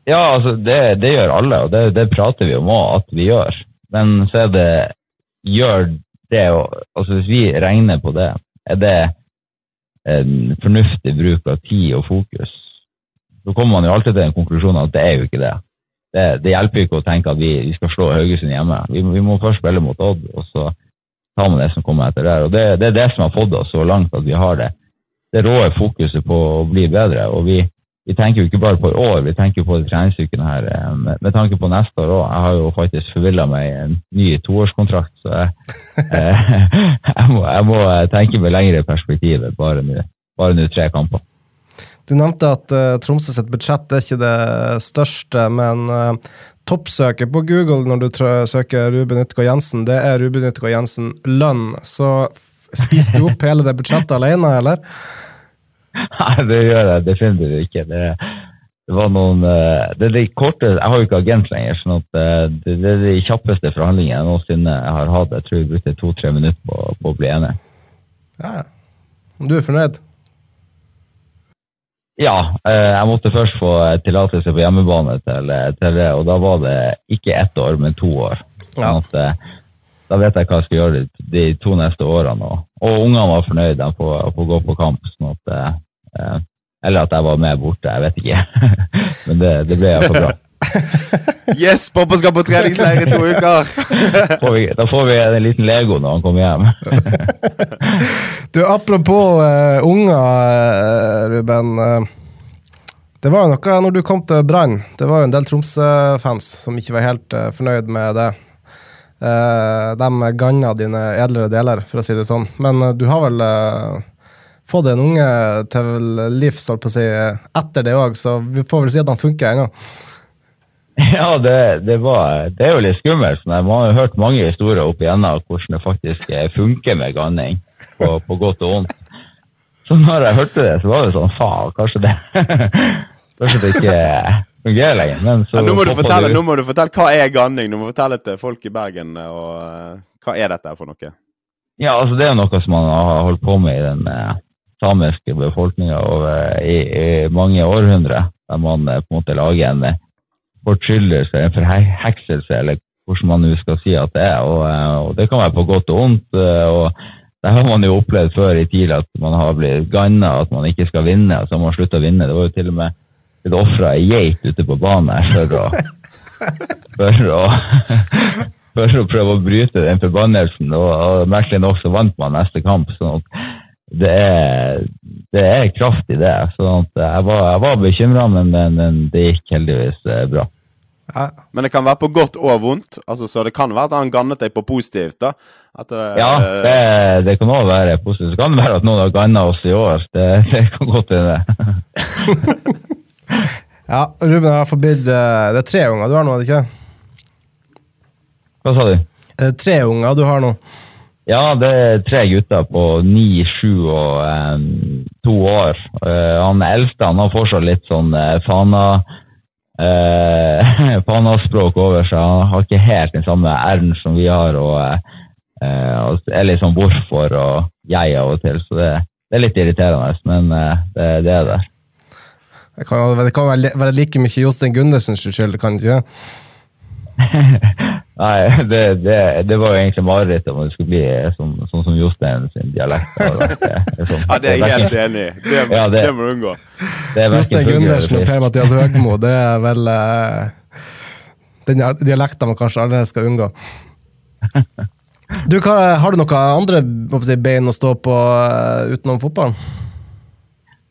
Ja, altså det, det gjør alle, og det, det prater vi om òg at vi gjør. Men så er det Gjør det Altså hvis vi regner på det, er det en fornuftig bruk av tid og fokus? Så kommer man jo alltid til den konklusjonen at det er jo ikke det. Det, det hjelper ikke å tenke at vi, vi skal slå Haugesund hjemme. Vi, vi, må først spille mot Odd, og så tar man det som kommer etter der. Og det, det er det som har fått oss så langt at vi har det, det råe fokuset på å bli bedre. og vi vi tenker jo ikke bare på i år, vi tenker på treningsukene her eh, med, tanke på neste år òg. Jeg har jo faktisk forvilla meg i en ny toårskontrakt, så jeg, eh, jeg, må, jeg, må, tenke med lengre perspektiv. Bare nå tre kamper. Du nevnte at uh, Tromsø sitt budsjett er ikke det største, men uh, toppsøket på Google når du søker Ruben Ytgård Jensen, det er Ruben Ytgård Jensen lønn. Så spiser du opp hele det budsjettet alene, eller? Nei, det gjør jeg definitivt ikke. Det, det var noen eh, det er de korte, Jeg har jo ikke agent lenger, sånn at eh, det, det er de kjappeste forhandlingene jeg noensinne har hatt. Jeg tror vi brukte to-tre minutter på, på, å bli enige. Ja, Du er fornøyd? Ja, eh, jeg måtte først få tillatelse på hjemmebane til, til, det, og da var det ikke ett år, men to år. Sånn at, da vet jeg hva jeg skal gjøre de, to neste årene. Og, og ungene var fornøyd de får, får gå på kamp. sånn at, eh, Eller at jeg var med borte, jeg vet ikke. Men det, det ble iallfall bra. Yes, pappa skal på treningsleir i to uker! får vi, da får vi en liten Lego når han kommer hjem. du, Apropos uh, unger, uh, Ruben. Uh, det var jo noe når du kom til Brann. Det var jo en del Tromsø-fans som ikke var helt fornøyd med det. Uh, de ganna dine edlere deler, for å si det sånn. Men uh, du har vel uh, fått en unge til livs, holdt på å si, etter det òg, så vi får vel si at han funker ennå. Ja, det, det, var, det, er jo litt skummelt. Man har hørt mange historier opp igjennom hvordan det faktisk funker med ganning, på, på godt og vondt. Så når jeg hørte det, så var det sånn Faen, kanskje det Kanskje det ikke fungerer lenger. Men så ja, nå, må du fortelle, nå må du fortelle hva er ganning. Du må fortelle til folk i Bergen og, uh, hva er dette for noe? Ja, altså Det er noe som man har holdt på med i den uh, samiske befolkninga uh, i, i, mange århundrer. Der man på en måte lager en fortryllelse, en forhekselse, eller hvordan man nå skal si at det er. Og, og Det kan være på godt og vondt. og det har man jo opplevd før i tid, at man har blitt ganna, at man ikke skal vinne. og så har man slutta å vinne. Det var jo til og med blitt ofra ei geit ute på banen for å, for å, for å prøve å bryte den forbannelsen. Og, og merkelig nok så vant man neste kamp. sånn at det er, det er kraft i det. sånn at jeg var, jeg var bekymra, men, men, det gikk heldigvis eh, bra. Ja. Men det kan være på godt og vondt. Altså, så det kan være at han gannet deg på positivt? da? At, uh, ja, det, det kan òg være positivt. Så kan det være at noen har ganna oss i år. Det, det kan godt hende. Ja, Ruben har forbudt uh, Det er tre unger du har nå, er det ikke? Hva sa du? Det er tre unger du har nå? Ja, det er tre gutter på ni, sju og um, to år. Uh, han eldste han har fortsatt litt sånn uh, fana uh, fanaspråk over seg. Han har ikke helt den samme r-en som vi har, og uh, er litt sånn hvorfor og jeg av og til. Så det, det er litt irriterende, men det, det er der. Det kan, det kan være, være, like mye Jostein Gundersens skyld, kan det ikke? Nei, det, det, det, var jo egentlig mareritt om det skulle bli sånn, sånn som Jostein sin dialekt. Sånn. Ja, det er jeg helt enig i. Det, ja, det, må du unngå. Jostein Gundersen og Per-Mathias Høgmo, det er vel uh, den dialekten man kanskje alle skal unngå. Du, hva, har du noen andre si, bein å stå på uh, utenom fotballen?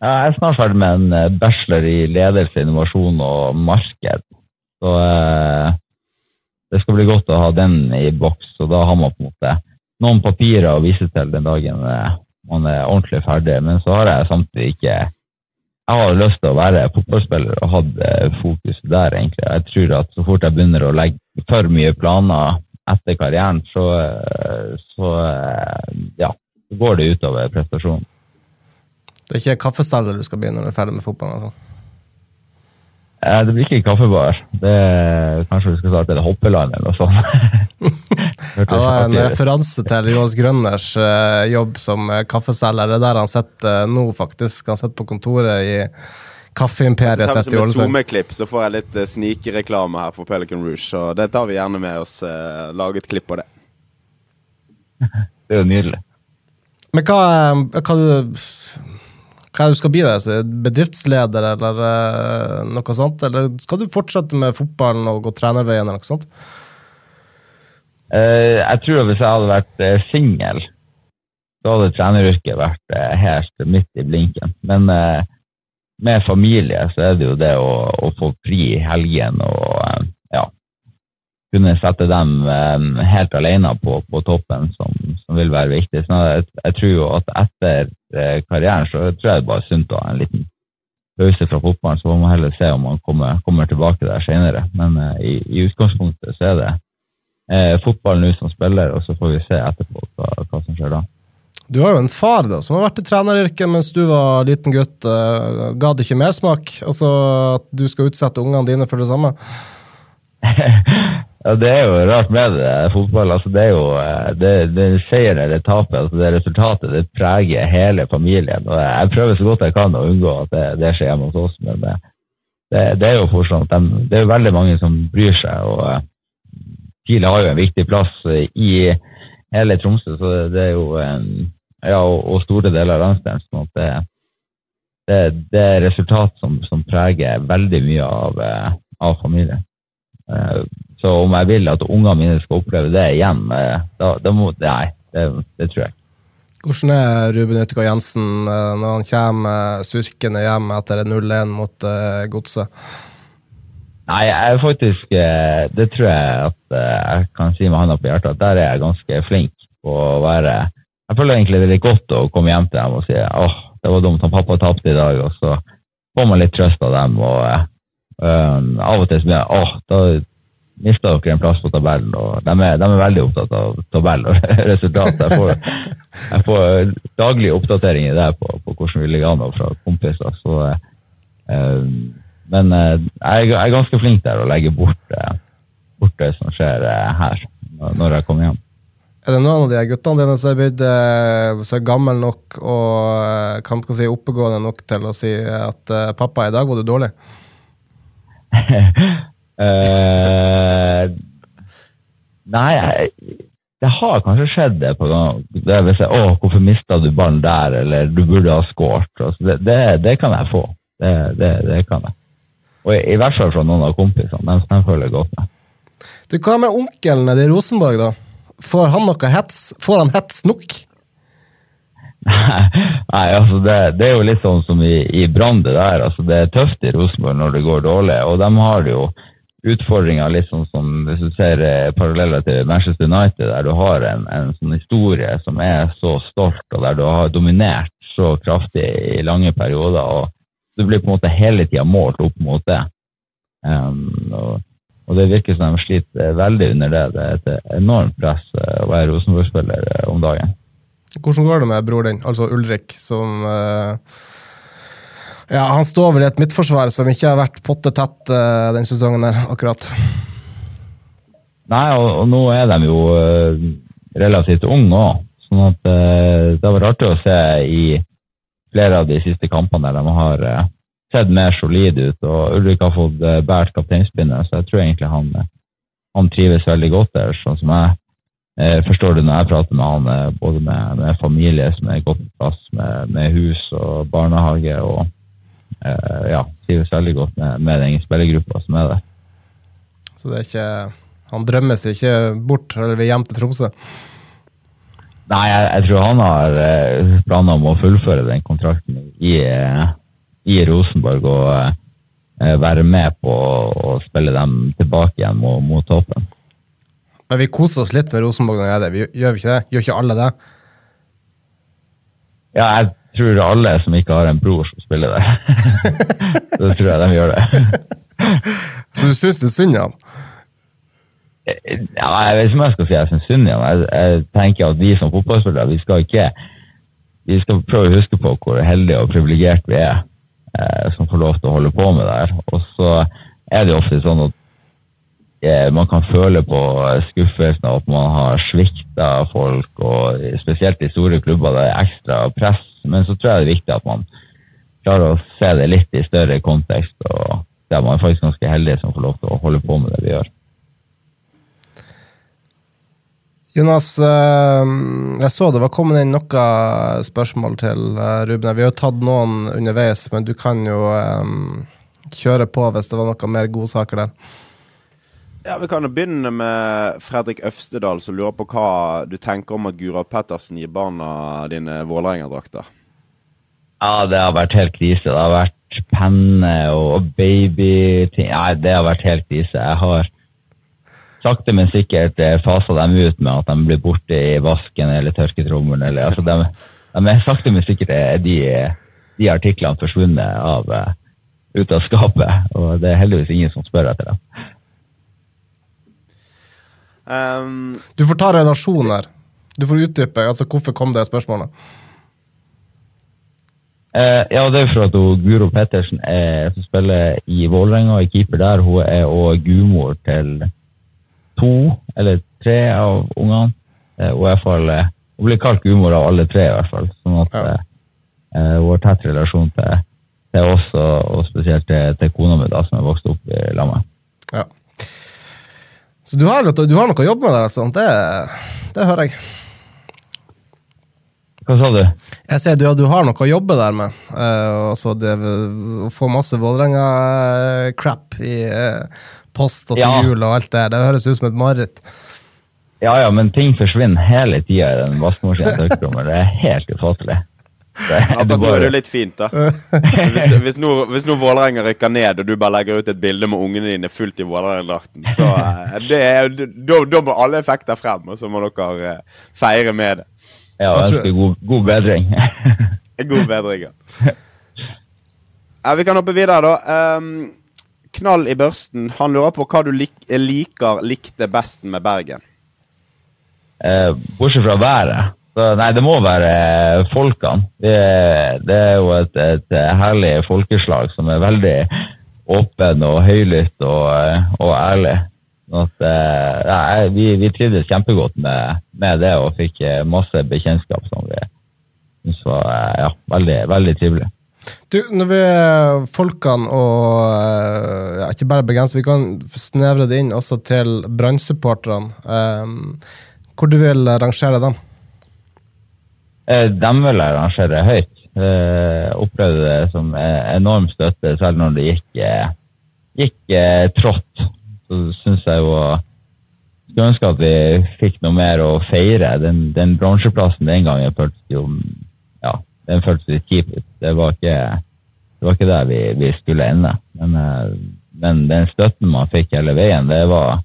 Ja, jeg er snart ferdig med en eh, bachelor i ledelse, innovasjon og marked. Så eh, det skal bli godt å ha den i boks, og da har man på en måte noen papirer å vise til den dagen man er ordentlig ferdig. Men så har jeg samtidig ikke Jeg har lyst til å være fotballspiller og hatt fokus der, egentlig. Jeg tror at så fort jeg begynner å legge for mye planer etter karrieren, så, så ja, går det utover prestasjonen. Det er ikke kaffesteller du skal begynne når du er ferdig med fotballen? altså? Eh, det blir ikke kaffebar. Det er, kanskje du skal starte et hoppeland eller noe sånt. det var en referanse til Jonas Grønners eh, jobb som kaffeselger. Det er der han sitter uh, nå, faktisk. Han sitter på kontoret i kaffeimperiet sitt i Ålesund. Som et SoMe-klipp så får jeg litt uh, snikereklame her for Pelican Rouge, så det tar vi gjerne med oss. Uh, lage et klipp av det. Det er jo nydelig. Men hva, hva hva du skal bli? Der? Bedriftsleder eller uh, noe sånt? Eller skal du fortsette med fotballen og gå trenerveien eller noe sånt? Uh, jeg tror at hvis jeg hadde vært uh, singel, så hadde treneryrket vært helt midt i blinken. Men med familie så er det jo det å, å få fri i helgen og kunne sette dem helt alene på, på toppen som, som, vil være viktig. Så jeg, jeg tror jo at etter Eh, karrieren, så tror jeg det bare er sunt å ha en liten pause fra fotballen. Så må man heller se om man kommer, kommer tilbake der senere. Men uh, i, i, utgangspunktet så er det uh, fotball nå som spiller, og så får vi se etterpå hva, hva, som skjer da. Du har jo en far da, som har vært i treneryrket mens du var liten gutt. Uh, ga det ikke mersmak? Altså at du skal utsette ungene dine for det samme? Ja, Det er jo rart med det, fotball. altså Det er jo eh, det, det seieren eller tapet, altså det resultatet, det preger hele familien. og Jeg prøver så godt jeg kan å unngå at det, det skjer hjemme hos oss, men det, det, er jo fortsatt de, det er jo veldig mange som bryr seg. og Kiel har jo en viktig plass i hele Tromsø, så det er jo ja, og, og store deler av landsdelen. sånn det, det, det er resultat som, som preger veldig mye av, av familien. Uh, så om jeg vil at ungene mine skal oppleve det igjen, eh, da, da må Nei, det, det, tror jeg. Hvordan er Ruben Yttergård Jensen eh, når han kommer surkende hjem etter 0-1 mot Godset? Nei, jeg er faktisk Det tror jeg at jeg kan si med hånda på hjertet, at der er jeg ganske flink på å være Jeg føler egentlig det er litt godt å komme hjem til dem og si åh, det var dumt, han pappa tapte i dag, og så får man litt trøst av dem. og um, Av og til så blir jeg åh, da mista dere en plass på tabellen. og De er, de er veldig opptatt av tabell og resultat. Jeg får, jeg får daglige oppdateringer der på, på, hvordan vi ligger an fra kompiser. Så, eh, men jeg, er ganske flink der å legge bort, eh, bort det som skjer eh, her, når jeg kommer hjem. Er det noen av de guttene dine som er blitt eh, gammel nok og kan si, oppegående nok til å si at 'pappa, i dag var du dårlig'? Uh, nei, det har kanskje skjedd det på gang. Det vil si, å, hvorfor mista du ballen der, eller du burde ha skåret. Altså, det, det, det, kan jeg få. Det, det, kan jeg. Og i, i, hvert fall fra noen av kompisene. De, de føler jeg godt med. Du, Hva med onkelen i Rosenborg, da? Får han noe hets? Får han hets nok? Nei, altså det, det, er jo litt sånn som i, i Brann, det der. Altså det er tøft i Rosenborg når det går dårlig, og de har jo utfordringer litt sånn som hvis du ser eh, paralleller til Manchester United, der du har en, en sånn historie som er så stolt, og der du har dominert så kraftig i lange perioder. og Du blir på en måte hele tida målt opp mot det. Um, og, og, det virker som de sliter veldig under det. Det er et enormt press eh, å være Rosenborg-spiller eh, om dagen. Hvordan går det med bror din, altså Ulrik, som uh ja, Han står vel i et midtforsvar som ikke har vært potte tett uh, den sesongen her, akkurat. Nei, og, og nå er de jo uh, relativt unge òg. Sånn at det har vært artig å se i flere av de siste kampene der de har sett mer solide ut. Og Ulrik har fått båret kapteinspinnet, så jeg tror egentlig han han trives veldig godt der. sånn som jeg eh, forstår du når jeg prater med han, eh, både med, med familie som er godt på plass, med, med hus og barnehage. og eh, ja, trives veldig godt med, med den spillergruppa som er der. Så det er ikke Han drømmer seg ikke bort eller vil hjem til Tromsø? Nei, jeg, jeg tror han har eh, planer om å fullføre den kontrakten i, eh, i Rosenborg og eh, være med på å spille dem tilbake igjen mot, mot toppen. Men vi koser oss litt med Rosenborg når det. Vi, gjør vi ikke det? Gjør ikke alle det? Ja, jeg tror alle som ikke har en bror som spiller det. så tror jeg de gjør det. Så du syns det er synd i han? Ja, jeg vet ikke om jeg skal si jeg syns synd i han. Jeg, jeg tenker at vi som fotballspillere, vi skal ikke vi skal prøve å huske på hvor heldige og privilegerte vi er eh, som får lov til å holde på med det her. Og så er det ofte sånn at man kan føle på skuffelsen av at man har svikta folk, og spesielt i store klubber det er ekstra press. Men så tror jeg det er viktig at man klarer å se det litt i større kontekst. og der man er faktisk ganske heldig som får lov til å holde på med det vi gjør. Jonas, eh, jeg så det var kommet inn noen spørsmål til eh, Ruben. Vi har tatt noen underveis, men du kan jo kjøre på hvis det var noen mer godsaker der. Ja, Vi kan jo begynne med Fredrik Øvstedal, som lurer på hva du tenker om at Gurav Pettersen gir barna dine Vålerenga-drakter. Ja, det har vært helt krise. Det har vært penne og babyting. Nei, det har vært helt krise. Jeg har sakte, men sikkert eh, fasa dem ut med at de blir borte i vasken eller tørketrommelen. Eller, altså de, de er sakte, men sikkert er de, de artiklene forsvunnet av, uh, ut av skapet. Og det er heldigvis ingen som spør etter dem. Um, du får ta relasjoner. Du får utdype. altså Hvorfor kom det spørsmålet? Uh, ja, det er for at hun, Guro Pettersen er, som spiller i Vålerenga, er keeper der. Hun er òg gudmor til to eller tre av ungene. Eh, hun, fall, eh, Hun blir kalt gudmor av alle tre, i hvert fall. Sånn at ja. eh, hun har tett relasjon til, til oss, og, og, spesielt til, til kona mi, da, som er vokst opp i lag med. Ja. Så du har, du har, noe å jobbe med der, altså? Det, det hører jeg. Hva sa du? Jeg sier du, du har noe å jobbe der med. Uh, altså det, å få masse Vålerenga-crap i uh, post og til ja. jul og alt det Det høres ut som et mareritt. Ja, ja, men ting forsvinner hele tida i den vaskemaskinen. Det er helt ufattelig. Ja, nå er det litt fint, da. Hvis, hvis nå, hvis nå Vålerenga rykker ned, og du bare legger ut et bilde med ungene dine fullt i Vålerenga-drakten, så eh, det da, må alle effekter frem, og så må dere uh, feire med det. Ja, ønsker god, god bedring. god bedring, ja. ja. Vi kan hoppe videre, da. Um, knall i børsten. Han lurer på hva du lik liker, likte best med Bergen. Eh, bortsett fra været. Så, nei, det må være folkene. Det, det er jo et, et, herlig folkeslag som er veldig åpen og høylytt og, og ærlig. At, nei, vi, vi trivdes kjempegodt med, med, det og fikk masse bekjentskap som vi syntes var ja, veldig, veldig trivelig. Du, når vi folkene og eh, ja, ikke bare bergensere, vi kan snevre det inn også til Brann-supporterne. Um, hvor du vil rangere dem? Eh, dem vil jeg rangere høyt. Jeg opplevde det som enorm støtte, selv når det gikk, gikk trått. Så syns jeg jo skulle ønske at vi fikk noe mer å feire. Den, den bronseplassen den gangen føltes jo ja, den føltes litt kjip. Det var ikke, det var ikke der vi, vi, skulle ende. Men, eh, men, den støtten man fikk hele veien, det var,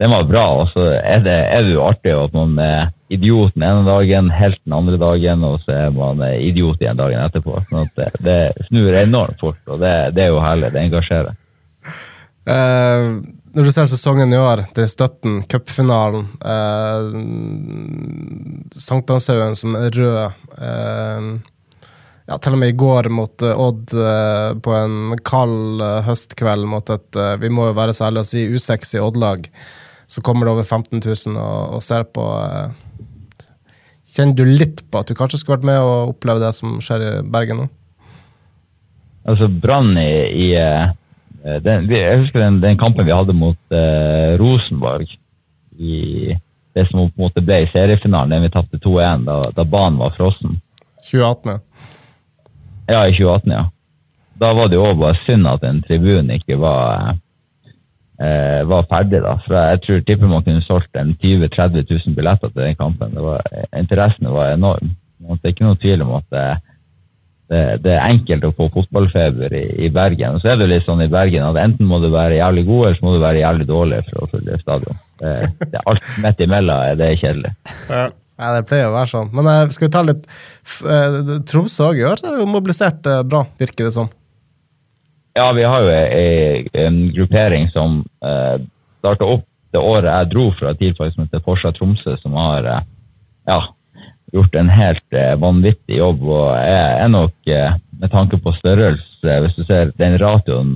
det var bra. Og så er det jo artig at man er idiot den ene dagen, helt den andre dagen, og så er man idiot igjen dagen etterpå. Sånn det, det snur enormt fort, og det, det er jo herlig. Det engasjerer. Uh, når du ser sesongen i år, den støtten, cupfinalen, uh, Sankthanshaugen som er rød uh, ja, til og med i går mot uh, Odd på en kald høstkveld mot et vi må jo være så ærlige å si usexy Odd-lag, så kommer det over 15 000 og, og ser på Kjenner du litt på at du kanskje skulle vært med og oppleve det som skjer i Bergen nå? Altså Brann i, i eh, den, Jeg husker den, den kampen vi hadde mot uh, Rosenborg i det som på en måte ble seriefinalen, den vi tapte 2-1 da, da banen var frossen. 2018, ja. Ja, i 2018, ja. Da var det jo også bare synd at en tribun ikke var, eh, var ferdig, da. For jeg tror tipper man kunne solgt en 20 000-30 000 billetter til den kampen. Det var, interessen var enorm. Det er ikke noe tvil om at det, det, det er enkelt å få fotballfeber i, i Bergen. Og så er det litt sånn i Bergen at enten må du være jævlig god, eller så må du være jævlig dårlig for å fylle stadion. Det, det er alt midt imellom er det kjedelig. Ja, det pleier å være sånn. Men eh, skal vi ta litt eh, Tromsø òg i år jo mobilisert eh, bra, virker det som. Ja, vi har jo ei, en gruppering som eh, starta opp det året jeg dro fra TIL som heter Forsa Tromsø, som har eh, ja, gjort en helt eh, vanvittig jobb. Og er, er nok, eh, med tanke på størrelse, hvis du ser den ratioen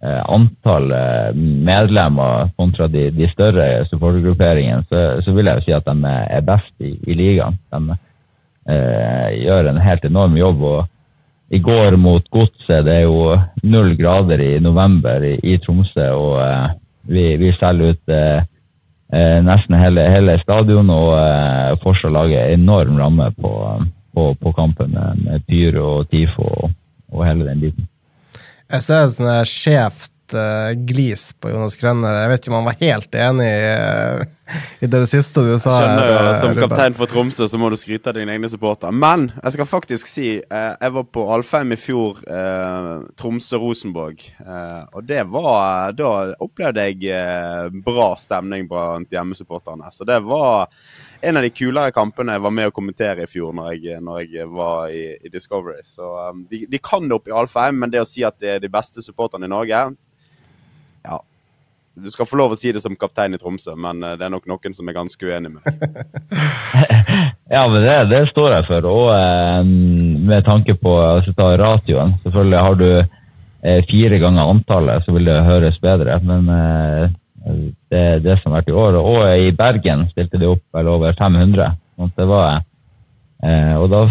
eh, antall eh, medlemmer kontra de, de større supportergrupperingene, så, så vil jeg jo si at de er best i, i ligaen. De eh, gjør en helt enorm jobb. og i går mot Godset, det er jo null grader i november i, i Tromsø, og eh, vi, vi selger ut eh, eh, nesten hele, hele stadion, og eh, Forsa lager enorm ramme på, på, på kampen med, med pyro og tifo og, og hele den biten. Jeg ser sånn her eh, glis på Jonas Grønner. Jeg vet ikke om han var helt enig i, eh, i det siste du sa. Skjønner jo, eh, Som kaptein for Tromsø så må du skryte av dine egne supportere. Men jeg skal faktisk si uh, jeg var på Alfheim i fjor, eh, Tromsø-Rosenborg. Eh, og det var Da opplevde jeg eh, bra stemning blant hjemmesupporterne. Så det var en av de kulere kampene jeg var med å kommentere i fjor når jeg, når jeg var i, i Discovery. Så um, de, de kan det opp i Alfheim, men det å si at det er de beste supporterne i Norge. Du skal få lov å si det som kaptein i Tromsø, men eh, det er nok noen som er ganske uenig med deg. Ja, men det, det står jeg for. Og eh, med tanke på altså, ratioen Selvfølgelig har du eh, fire ganger antallet, så vil det høres bedre. Men eh, det er det som har vært i år. Og i Bergen stilte de opp vel over 500. sånn det var, eh, og da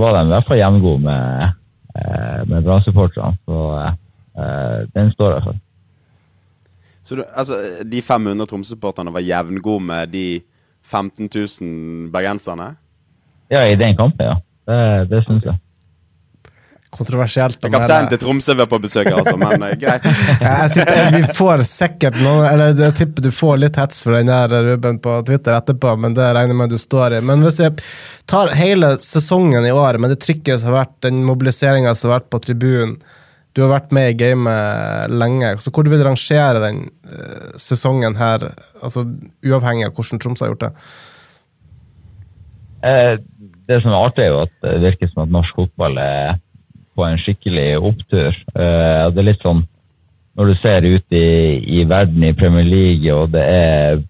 var de i hvert fall jevngode med, eh, med Brann-supporterne. Så den står jeg for. Så du, altså, de 500 Tromsø-supporterne var jevngode med de 15 000 bergenserne? Ja, i den kampen, ja. Det, det syns jeg. Kontroversielt. Kapteinen til Tromsø var på besøk, altså, men eh, greit. Jeg tipper Vi får sikkert noe Eller jeg tipper du får litt hets for den der, Ruben, på Twitter etterpå, men det regner jeg med du står i. Men hvis jeg tar hele sesongen i år, med det trykket som har vært, den mobiliseringa som har vært på tribunen Du har vært med i gamet lenge. Så hvor du vil rangere den eh, sesongen her, altså uavhengig av hvordan Tromsø har gjort det? Eh, det som er artig, er jo at det virker som at norsk fotball er på en skikkelig opptur. Eh, det er litt sånn når du ser ut i, i verden i Premier League, og det er,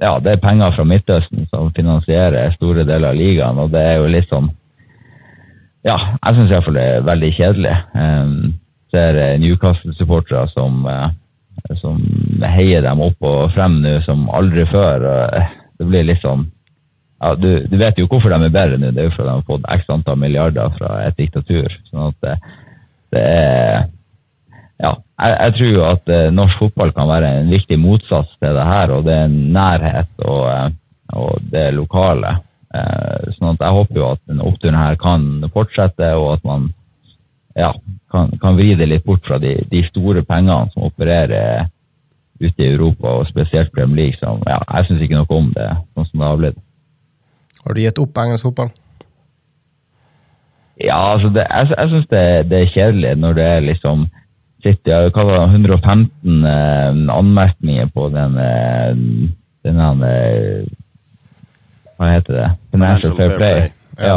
ja, det er penger fra Midtøsten som finansierer store deler av ligaen, og det er jo litt sånn Ja, jeg syns iallfall det er veldig kjedelig. Um, ser eh, Newcastle-supportere som, eh, som heier dem opp og frem nå som aldri før. eh, det blir litt sånn ja, du, du vet jo hvorfor de er bedre nå. Det er jo fordi de har fått x antall milliarder fra et diktatur. sånn at det, det er Ja, jeg, jeg tror jo at norsk fotball kan være en viktig motsats til det her, og det er nærhet og, og det lokale. Sånn at jeg håper jo at denne oppturen her kan fortsette, og at man ja, kan, kan vri det litt bort fra de, de store pengene som opererer ute i Europa, og spesielt Premier League. Som, ja, jeg syns ikke noe om det, sånn som det har blitt. Har du gitt opp engelsk fotball? Ja, altså det, jeg, jeg syns det, det er kjedelig når det er liksom City har hva det, 115 eh, anmerkninger på den, eh, den eh, Hva heter det? Financial Fair Play. Ja.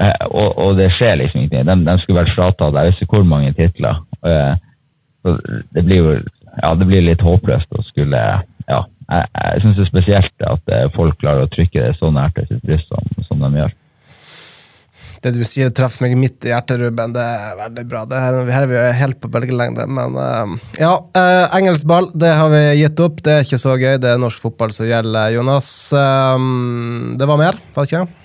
Eh, og, og det skjer liksom ingenting. De, de skulle vært fratatt jeg vet ikke hvor mange titler. Eh, så det blir jo ja, det blir litt håpløst å skulle ja, Jeg, jeg syns det er spesielt at eh, folk klarer å trykke det så nært til sitt bryst som, som de gjør. Det du sier, treffer meg midt i hjertet, Ruben. Det er veldig bra. Det her, her er vi helt på bølgelengde. Men uh, ja, uh, engelsk ball det har vi gitt opp. Det er ikke så gøy. Det er norsk fotball som gjelder, Jonas. Eh, det var mer, var det ikke?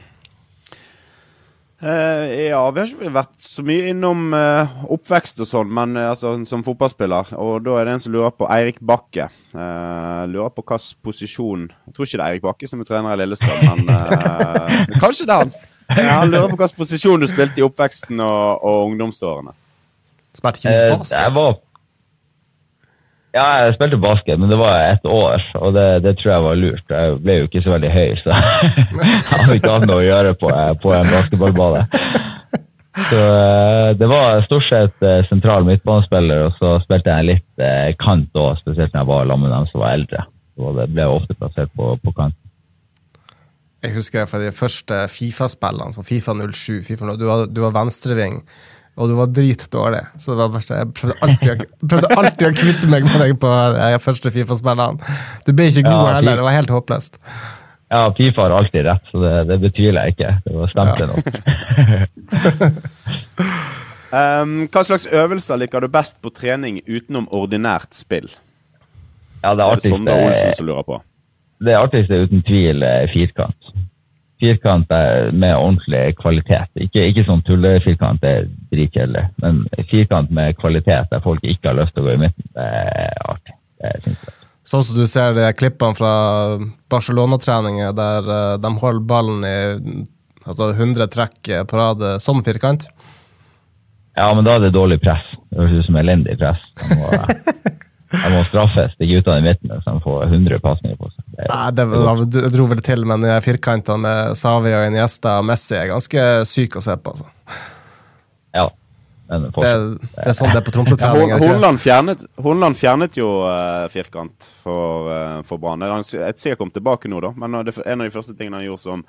Eh, ja, vi har ikke vært så mye innom eh, oppvekst og sånn, men eh, altså, som fotballspiller. Og da er det en som lurer på Eirik Bakke. Eh, lurer på hvilken posisjon Jeg tror ikke det er Eirik Bakke som er trener i Lillestrøm, men eh, kanskje det er han. Ja, han lurer på hvilken posisjon du spilte i oppveksten og, og ungdomsårene. Spilte ikke Eh, du jeg basket? var Ja, jeg spilte basket, men det var ett år, og det, det tror jeg var lurt. Jeg ble jo ikke så veldig høy, så jeg hadde ikke hatt noe å gjøre på, på en basketballbane. Så eh, det var stort sett eh, sentral midtbanespiller, og så spilte jeg litt eh, kant òg, spesielt når jeg var sammen med dem som var eldre. Så det ble ofte plassert på, på kant. Jeg husker fra de første Fifa-spillene, som Fifa 07. FIFA 0, du, var, du var venstreving, og du var dritdårlig. Så det var bare, jeg prøvde alltid, å- prøvde alltid å kvitte meg med deg på de første Fifa-spillene. Du ble ikke god Ja, heller, det var helt håpløst. Ja, Fifa har alltid rett, så det, det betviler jeg ikke. Det var stemte nok. Um, hva slags øvelser liker du best på trening utenom ordinært spill? Ja, det Det er det Sondre Olsen som lurer på. Det artigste er uten tvil eh, firkant. Firkant med ordentlig kvalitet. Ikke, ikke sånn tullefirkant, det er dritkjedelig. Men firkant med kvalitet der folk ikke har lyst til å gå i midten, det er artig. Det synes jeg. Sånn som du ser de klippene fra Barcelona-treninger der eh, de holder ballen i altså 100 trekk på rad, sånn firkant. Ja, men da er det dårlig press. Det høres ut som elendig press. De må, straffes, straffes til guttene i midten hvis de får 100 pasninger på seg. Det Nei, det var, du dro vel til, men de firkantene med Savi og Iniesta og Messi er ganske syke å se på. Altså. Ja, men Det, det er sånn det er på Tromsø-treninger. Hol- ikke? Hornland fjernet, fjernet jo uh, firkant for, uh, for Brann. Jeg er sikkert kommet tilbake nå, da. Men det, en av de første tingene han gjorde som,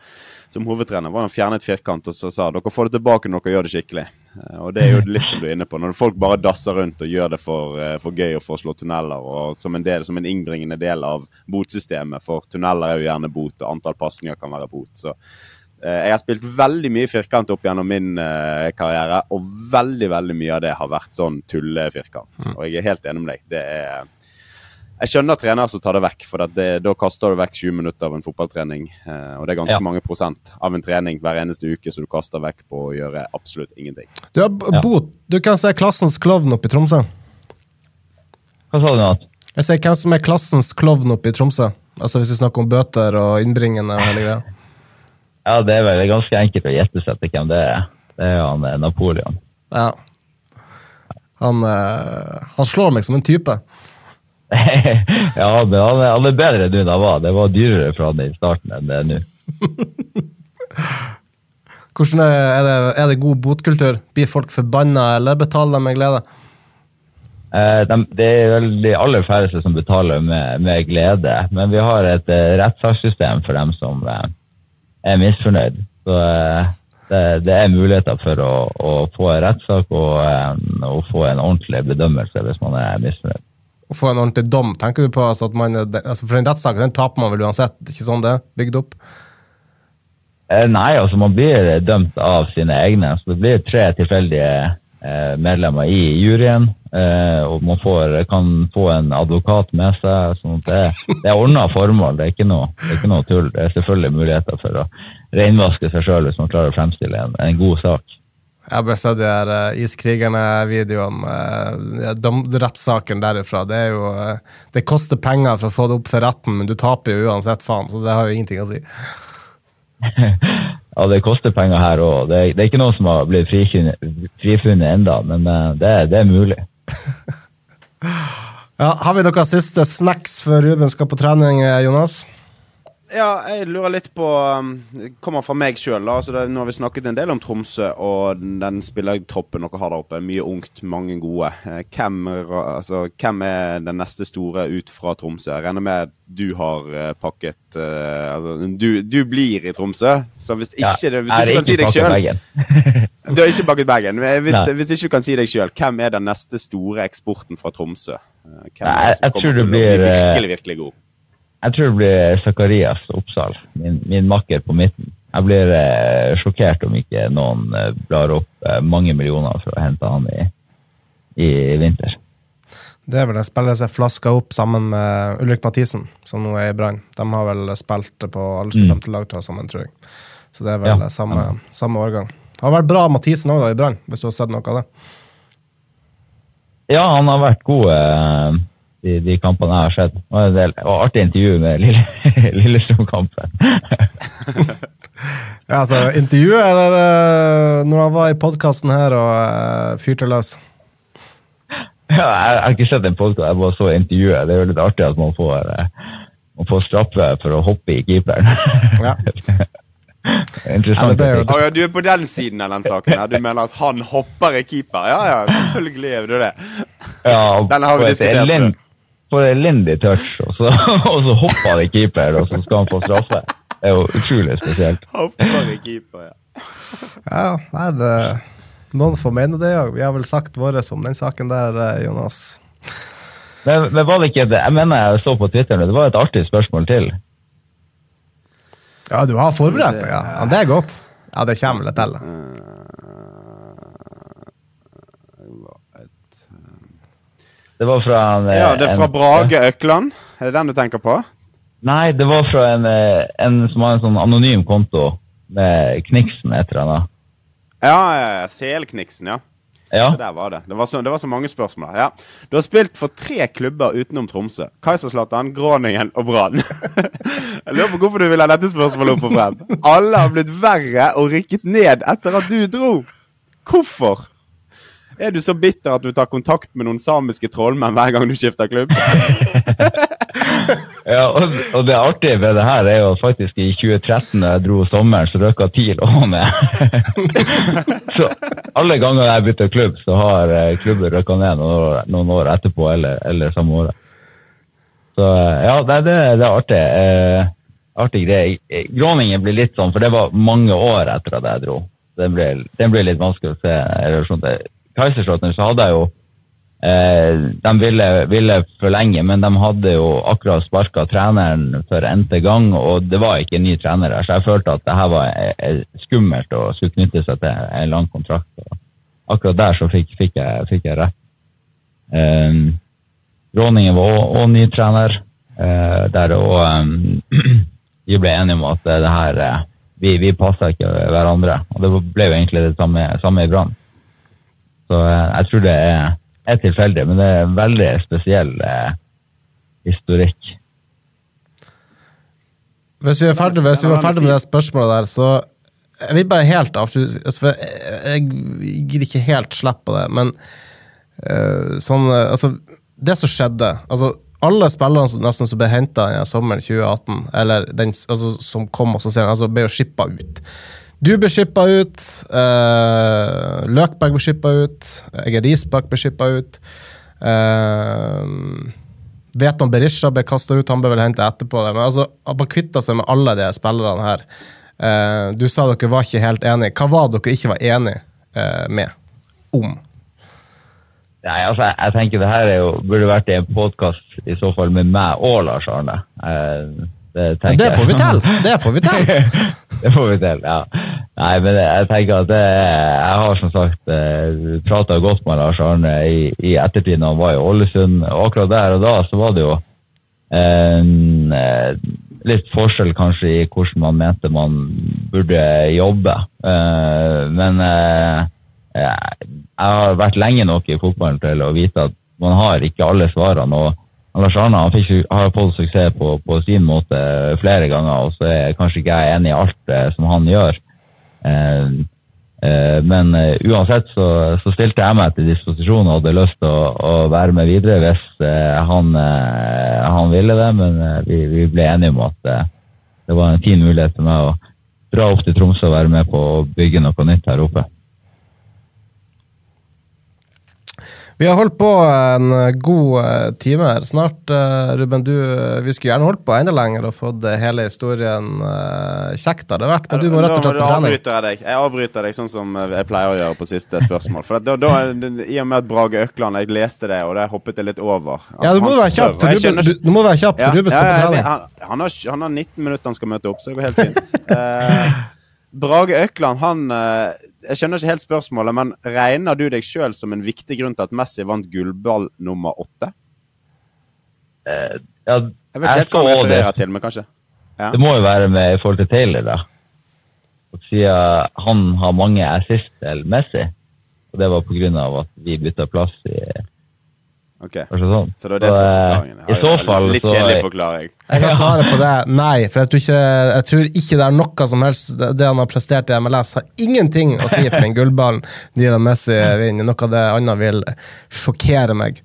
som hovedtrener, var han fjernet firkant og så sa dere får det tilbake når dere gjør det skikkelig. Eh, og det er jo litt som du er inne på. Når folk bare dasser rundt og gjør det for, eh, for gøy og for å slå tunneler, og som en, del, som en innbringende del av botsystemet, for tunneler er jo gjerne bot, og antall pasninger kan være bot. så Eh, Jeg har spilt veldig mye firkant opp gjennom min karriere, og veldig veldig mye av det har vært sånn tullefirkant. Og jeg er helt enig med deg. Det er Jeg skjønner trenere som tar det vekk, for det, da kaster du vekk 20 minutter av en fotballtrening. Eh, og det er ganske Ja. mange prosent av en trening hver eneste uke som du kaster vekk på å gjøre absolutt ingenting. Du, har Ja. bot, du kan se klassens klovn oppe i Tromsø. Hva sa du nå? Jeg sier hvem som er klassens klovn oppe i Tromsø. Altså Hvis vi snakker om bøter og innbringende og hele greia. Ja, det er vel ganske enkelt å gjette seg til hvem det er. Det er jo han eh, Napoleon. Ja. Han, eh, han slår meg som en type. ja, men han, han er bedre nå enn han var. Det var dyrere for han i starten enn det er nå. Hvordan er, er, det, er det god botkultur? Blir folk forbanna, eller betaler de med glede? Eh, de, det er vel de aller færreste som betaler med, med glede, men vi har et eh, rettssakssystem for dem som eh, er misfornøyd. Så eh, det, det er muligheter for å, å få en rettssak og, eh, og få en ordentlig bedømmelse hvis man er misfornøyd. Å få en ordentlig dom? Tenker du på altså, at man, altså, For en rettssak den taper man vel uansett? Ikke sånn det er bygd opp? Eh, Nei, altså man blir dømt av sine egne. Så det blir tre tilfeldige eh, medlemmer i juryen. Eh, og man får, kan få en advokat med seg. sånn at det, det er ordna formål, det er, noe, det er ikke noe tull. Det er selvfølgelig muligheter for å renvaske seg sjøl hvis man klarer å fremstille en, en god sak. Jeg har bare sett de her uh, Iskrigerne-videoene. Uh, de, rettssaken derifra. Det er jo uh, Det koster penger for å få det opp for retten, men du taper jo uansett, faen. Så det har jo ingenting å si. Ja, det koster penger her òg. Det, det er ikke noen som har blitt frifunnet, ennå, men eh, det, det er mulig. Ja, har vi noen siste snacks før Ruben skal på trening, eh, Jonas? Ja, jeg lurer litt på um, Det kommer fra meg sjøl. Altså nå har vi snakket en del om Tromsø og den, spillertroppen dere har der oppe. Mye ungt, mange gode. Eh, Hvem, altså, hvem er den neste store ut fra Tromsø? Jeg regner med du har eh, pakket uh, altså, du, du blir i Tromsø, så hvis Ja, ikke, det, hvis du ikke kan si deg sjøl. Du har ikke pakket bagen. Hvis, hvis ikke du kan si deg sjøl, hvem er den neste store eksporten fra Tromsø? Hvem Nei, er det som kommer til å bli virkelig, virkelig god? Jeg tror det blir Zakarias Oppsal, min, min makker på midten. Jeg blir eh, sjokkert om ikke noen eh, blar opp eh, mange millioner for å hente han i, i vinter. Det er vel en spiller som er flaska opp sammen med Ulrik Mathisen, som nå er i Brann. De har vel spilt på aldersbestemte lag tror jeg, sammen, tror jeg. Så det er vel Ja, samme, ja. samme årgang. Det har vært bra Mathisen òg, i Brann, hvis du har sett noe av det. Ja, han har vært god eh, de, de kampene jeg har sett. Det var, en del, det artig intervju med Lille, Lillestrøm-kampen. Ja, altså, Intervjuet, eller uh, når han var i podkasten her og uh, fyrte løs? Ja, jeg, jeg har ikke sett en podkast, jeg bare så intervjuet. Det er jo litt artig at man får, uh, man får straffe for å hoppe i keeperen. Ja. Interessant. Ja, jo- Å ja, du er på den siden av den saken her. Du mener at han hopper i keeper? Ja ja, selvfølgelig er du det. Ja, Den har vi diskutert elend- På elendig touch, og så, og så hopper det i keeper, og så skal han få straffe. Det er jo utrolig spesielt. Hopper i keeper, ja. Ja, nei, det, Noen får mene det òg. Vi har vel sagt våre om den saken der, eh, Jonas. Men, men var det ikke det? Jeg mener jeg så på Twitter det var et artig spørsmål til. Ja, du har forberedt deg, ja. ja. Det er godt. Ja, det kommer vel til. Det var fra en, Ja, det er fra en- Brage Økland. Er det den du tenker på? Nei, det var fra en, eh, en som har en sånn anonym konto med Kniksen et eller annet. Ja. Selkniksen, ja. Ja. Så der var det. Det var så, det var så mange spørsmål. Ja. Du har spilt for tre klubber utenom Tromsø. Kaiserslatan, Groningen og Brann. Jeg lurer på hvorfor du vil ha dette spørsmålet opp og frem. Alle har blitt verre og rykket ned etter at du dro. Hvorfor? Er du så bitter at du tar kontakt med noen samiske trollmenn hver gang du skifter klubb? Ja, og, og det artige ved det her er jo faktisk i 2013, da jeg dro sommeren, så røkka TIL òg ned. så alle ganger jeg bytter klubb, så har eh, klubben røkka ned noen år, noen år etterpå eller, eller samme året. Så eh, ja, det, det, det er artig. Eh, artig greie. Gråningen blir litt sånn, for det var mange år etter at jeg dro. Den ble litt vanskelig å se. Kaiserslautern så hadde jeg jo Eh, de ville, ville forlenge, men de hadde jo akkurat sparka treneren for n-te gang, og det var ikke en ny trener der, så jeg følte at det her var eh, skummelt og skulle knytte seg til en lang kontrakt. Og akkurat der så fikk, fikk, jeg, fikk jeg rett. Eh, Råningen var òg ny trener, eh, der og vi ble enige om at det her eh, Vi, vi passa ikke hverandre, og det ble jo egentlig det samme, samme i Brann. Så eh, jeg tror det er er tilfeldig, men det er en veldig spesiell eh, historikk. Hvis vi er ferdig, hvis vi var ferdig med det spørsmålet der, så jeg vil bare helt avslutte altså, jeg, jeg gidder ikke helt slippe på det, men eh, sånn eh, Altså, det som skjedde altså alle spillerne som nesten som ble henta sommeren 2018, eller den altså, som kom, og så altså, ble jo shippa ut. Du blir skippa ut, uh, Løkberg blir skippa ut, Egil Risbakk blir skippa ut. Uh, vet om Berisha ble kasta ut, han ble vel henta etterpå. Men altså, man kvitta seg med alle de spillerne her. Uh, du sa dere var ikke helt enige. Hva var dere ikke var enige uh, med? Om? Nei, altså, jeg, jeg tenker det her er jo, burde vært i en podkast i så fall med meg og Lars Arne. Uh, det, ja, det får vi til! Det får vi til! det får vi til, ja. Nei, men jeg tenker at det, jeg har som sagt eh, prata godt med Lars Arne i, i ettertid når han var i Ålesund. Og akkurat der og da så var det jo en, eh, litt forskjell kanskje i hvordan man mente man burde jobbe. Eh, men eh, jeg har vært lenge nok i fotballen til å vite at man har ikke alle svarene. og Lars Arne han fikk, har fått suksess på, på, sin måte flere ganger, og så er kanskje ikke jeg enig i alt eh, som han gjør. Eh, eh, men uansett så, så, stilte jeg meg til disposisjon og hadde lyst til å, å, være med videre hvis han, han, ville det, men vi, vi, ble enige om at det var en fin mulighet for meg å dra opp til Tromsø og være med på å bygge noe nytt her oppe. Vi har holdt på en god time her. Snart, Ruben, du, vi skulle gjerne holdt på enda lenger og fått hele historien kjekt. hadde det vært, men du må rett og slett på trening. Avbryter jeg, deg. jeg avbryter deg sånn som jeg pleier å gjøre på siste spørsmål. For da, da, I og med at Brage Økland, jeg leste det, og det hoppet jeg litt over. Ja, Du må være kjapp, for Ruben, du, du må være kjapp, for Ruben skal ja, på trening. Han, han, har, han, har, 19 minutter han skal møte opp, så det går helt fint. eh, Brage Økland, han jeg skjønner ikke helt spørsmålet, men regner du deg sjøl som en viktig grunn til at Messi vant gullball nummer åtte? Uh, ja, jeg vet ikke helt hva han refererer til, men kanskje? Ja. Det må jo være med i forhold til Taylor, da. Og siden han har mange assist til Messi, og det var pga. at vi bytta plass i Ok, sånn. Så det var det som var forklaringen. I så fall Litt kjedelig forklaring. Jeg kan svare på det. Nei, for jeg tror, ikke, jeg tror ikke det er noe som helst Det det han har prestert i MLS, har ingenting å si for den gullballen Dylan Messi vinner. Noe av det annet vil sjokkere meg.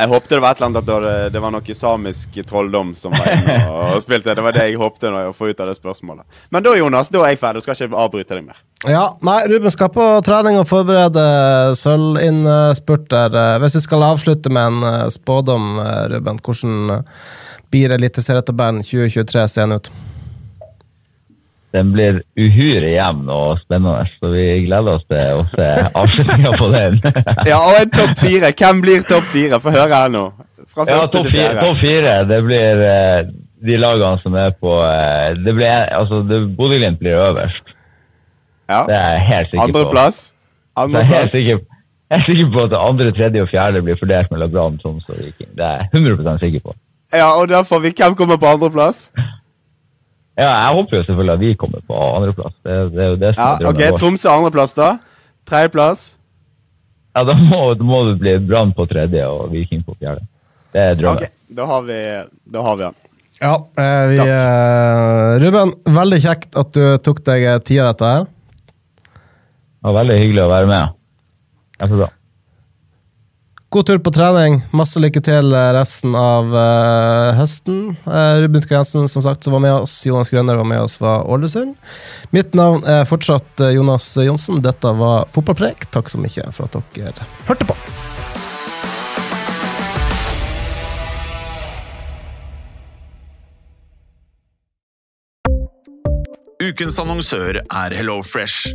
Jeg håpte det var et eller annet at det var- det var noe samisk trolldom som var inne og, og spilte. Det var det jeg håpte når jeg får ut av det spørsmålet. Men da, Jonas, da er jeg ferdig. Skal ikke avbryte deg mer. Ja, nei, Ruben skal på trening og forberede sølvinnspurter. Eh, Hvis vi skal avslutte med en eh, spådom, eh, Ruben, hvordan eh, blir Eliteserietabellen 2023 seende ut? Den blir uhyre jevn og spennende, så vi gleder oss til å se avslutninga på den. Ja, og en topp fire. Hvem blir topp fire? Få høre her nå. Fra Ja, topp fire, top fire. Det blir eh, de lagene som er på eh, det blir, altså, Bodø-Glimt blir øverst. Ja. Det er jeg helt sikker på. Andreplass. Så jeg er helt sikker, jeg er sikker på at andre, tredje og fjerde blir fordelt mellom Brann, Troms og Viking. Det er jeg 100 sikker på. Ja, og derfor, får vi Hvem kommer på andreplass? Ja, jeg håper jo selvfølgelig at vi kommer på andreplass. Det, det er jo det som Ja, er drømmen ok, vår. Tromsø andreplass, da. Tredjeplass. Ja, da må, da må det bli Brann på tredje og Viking på fjerde. Det er drømmen. Ok, da har vi, da har vi han. Ja, eh, vi, eh, Ruben, veldig kjekt at du tok deg tida dette her. Det var veldig hyggelig å være med. Kjempebra. God tur på trening. Masse lykke til resten av uh, høsten. Uh, Ruben Jensen som sagt, som var med oss. Jonas Grønner var med oss fra Ålesund. Mitt navn er fortsatt eh, Jonas Johnsen. Dette var Fotballpreik. Takk så mye for at dere hørte på. Ukens annonsør er HelloFresh.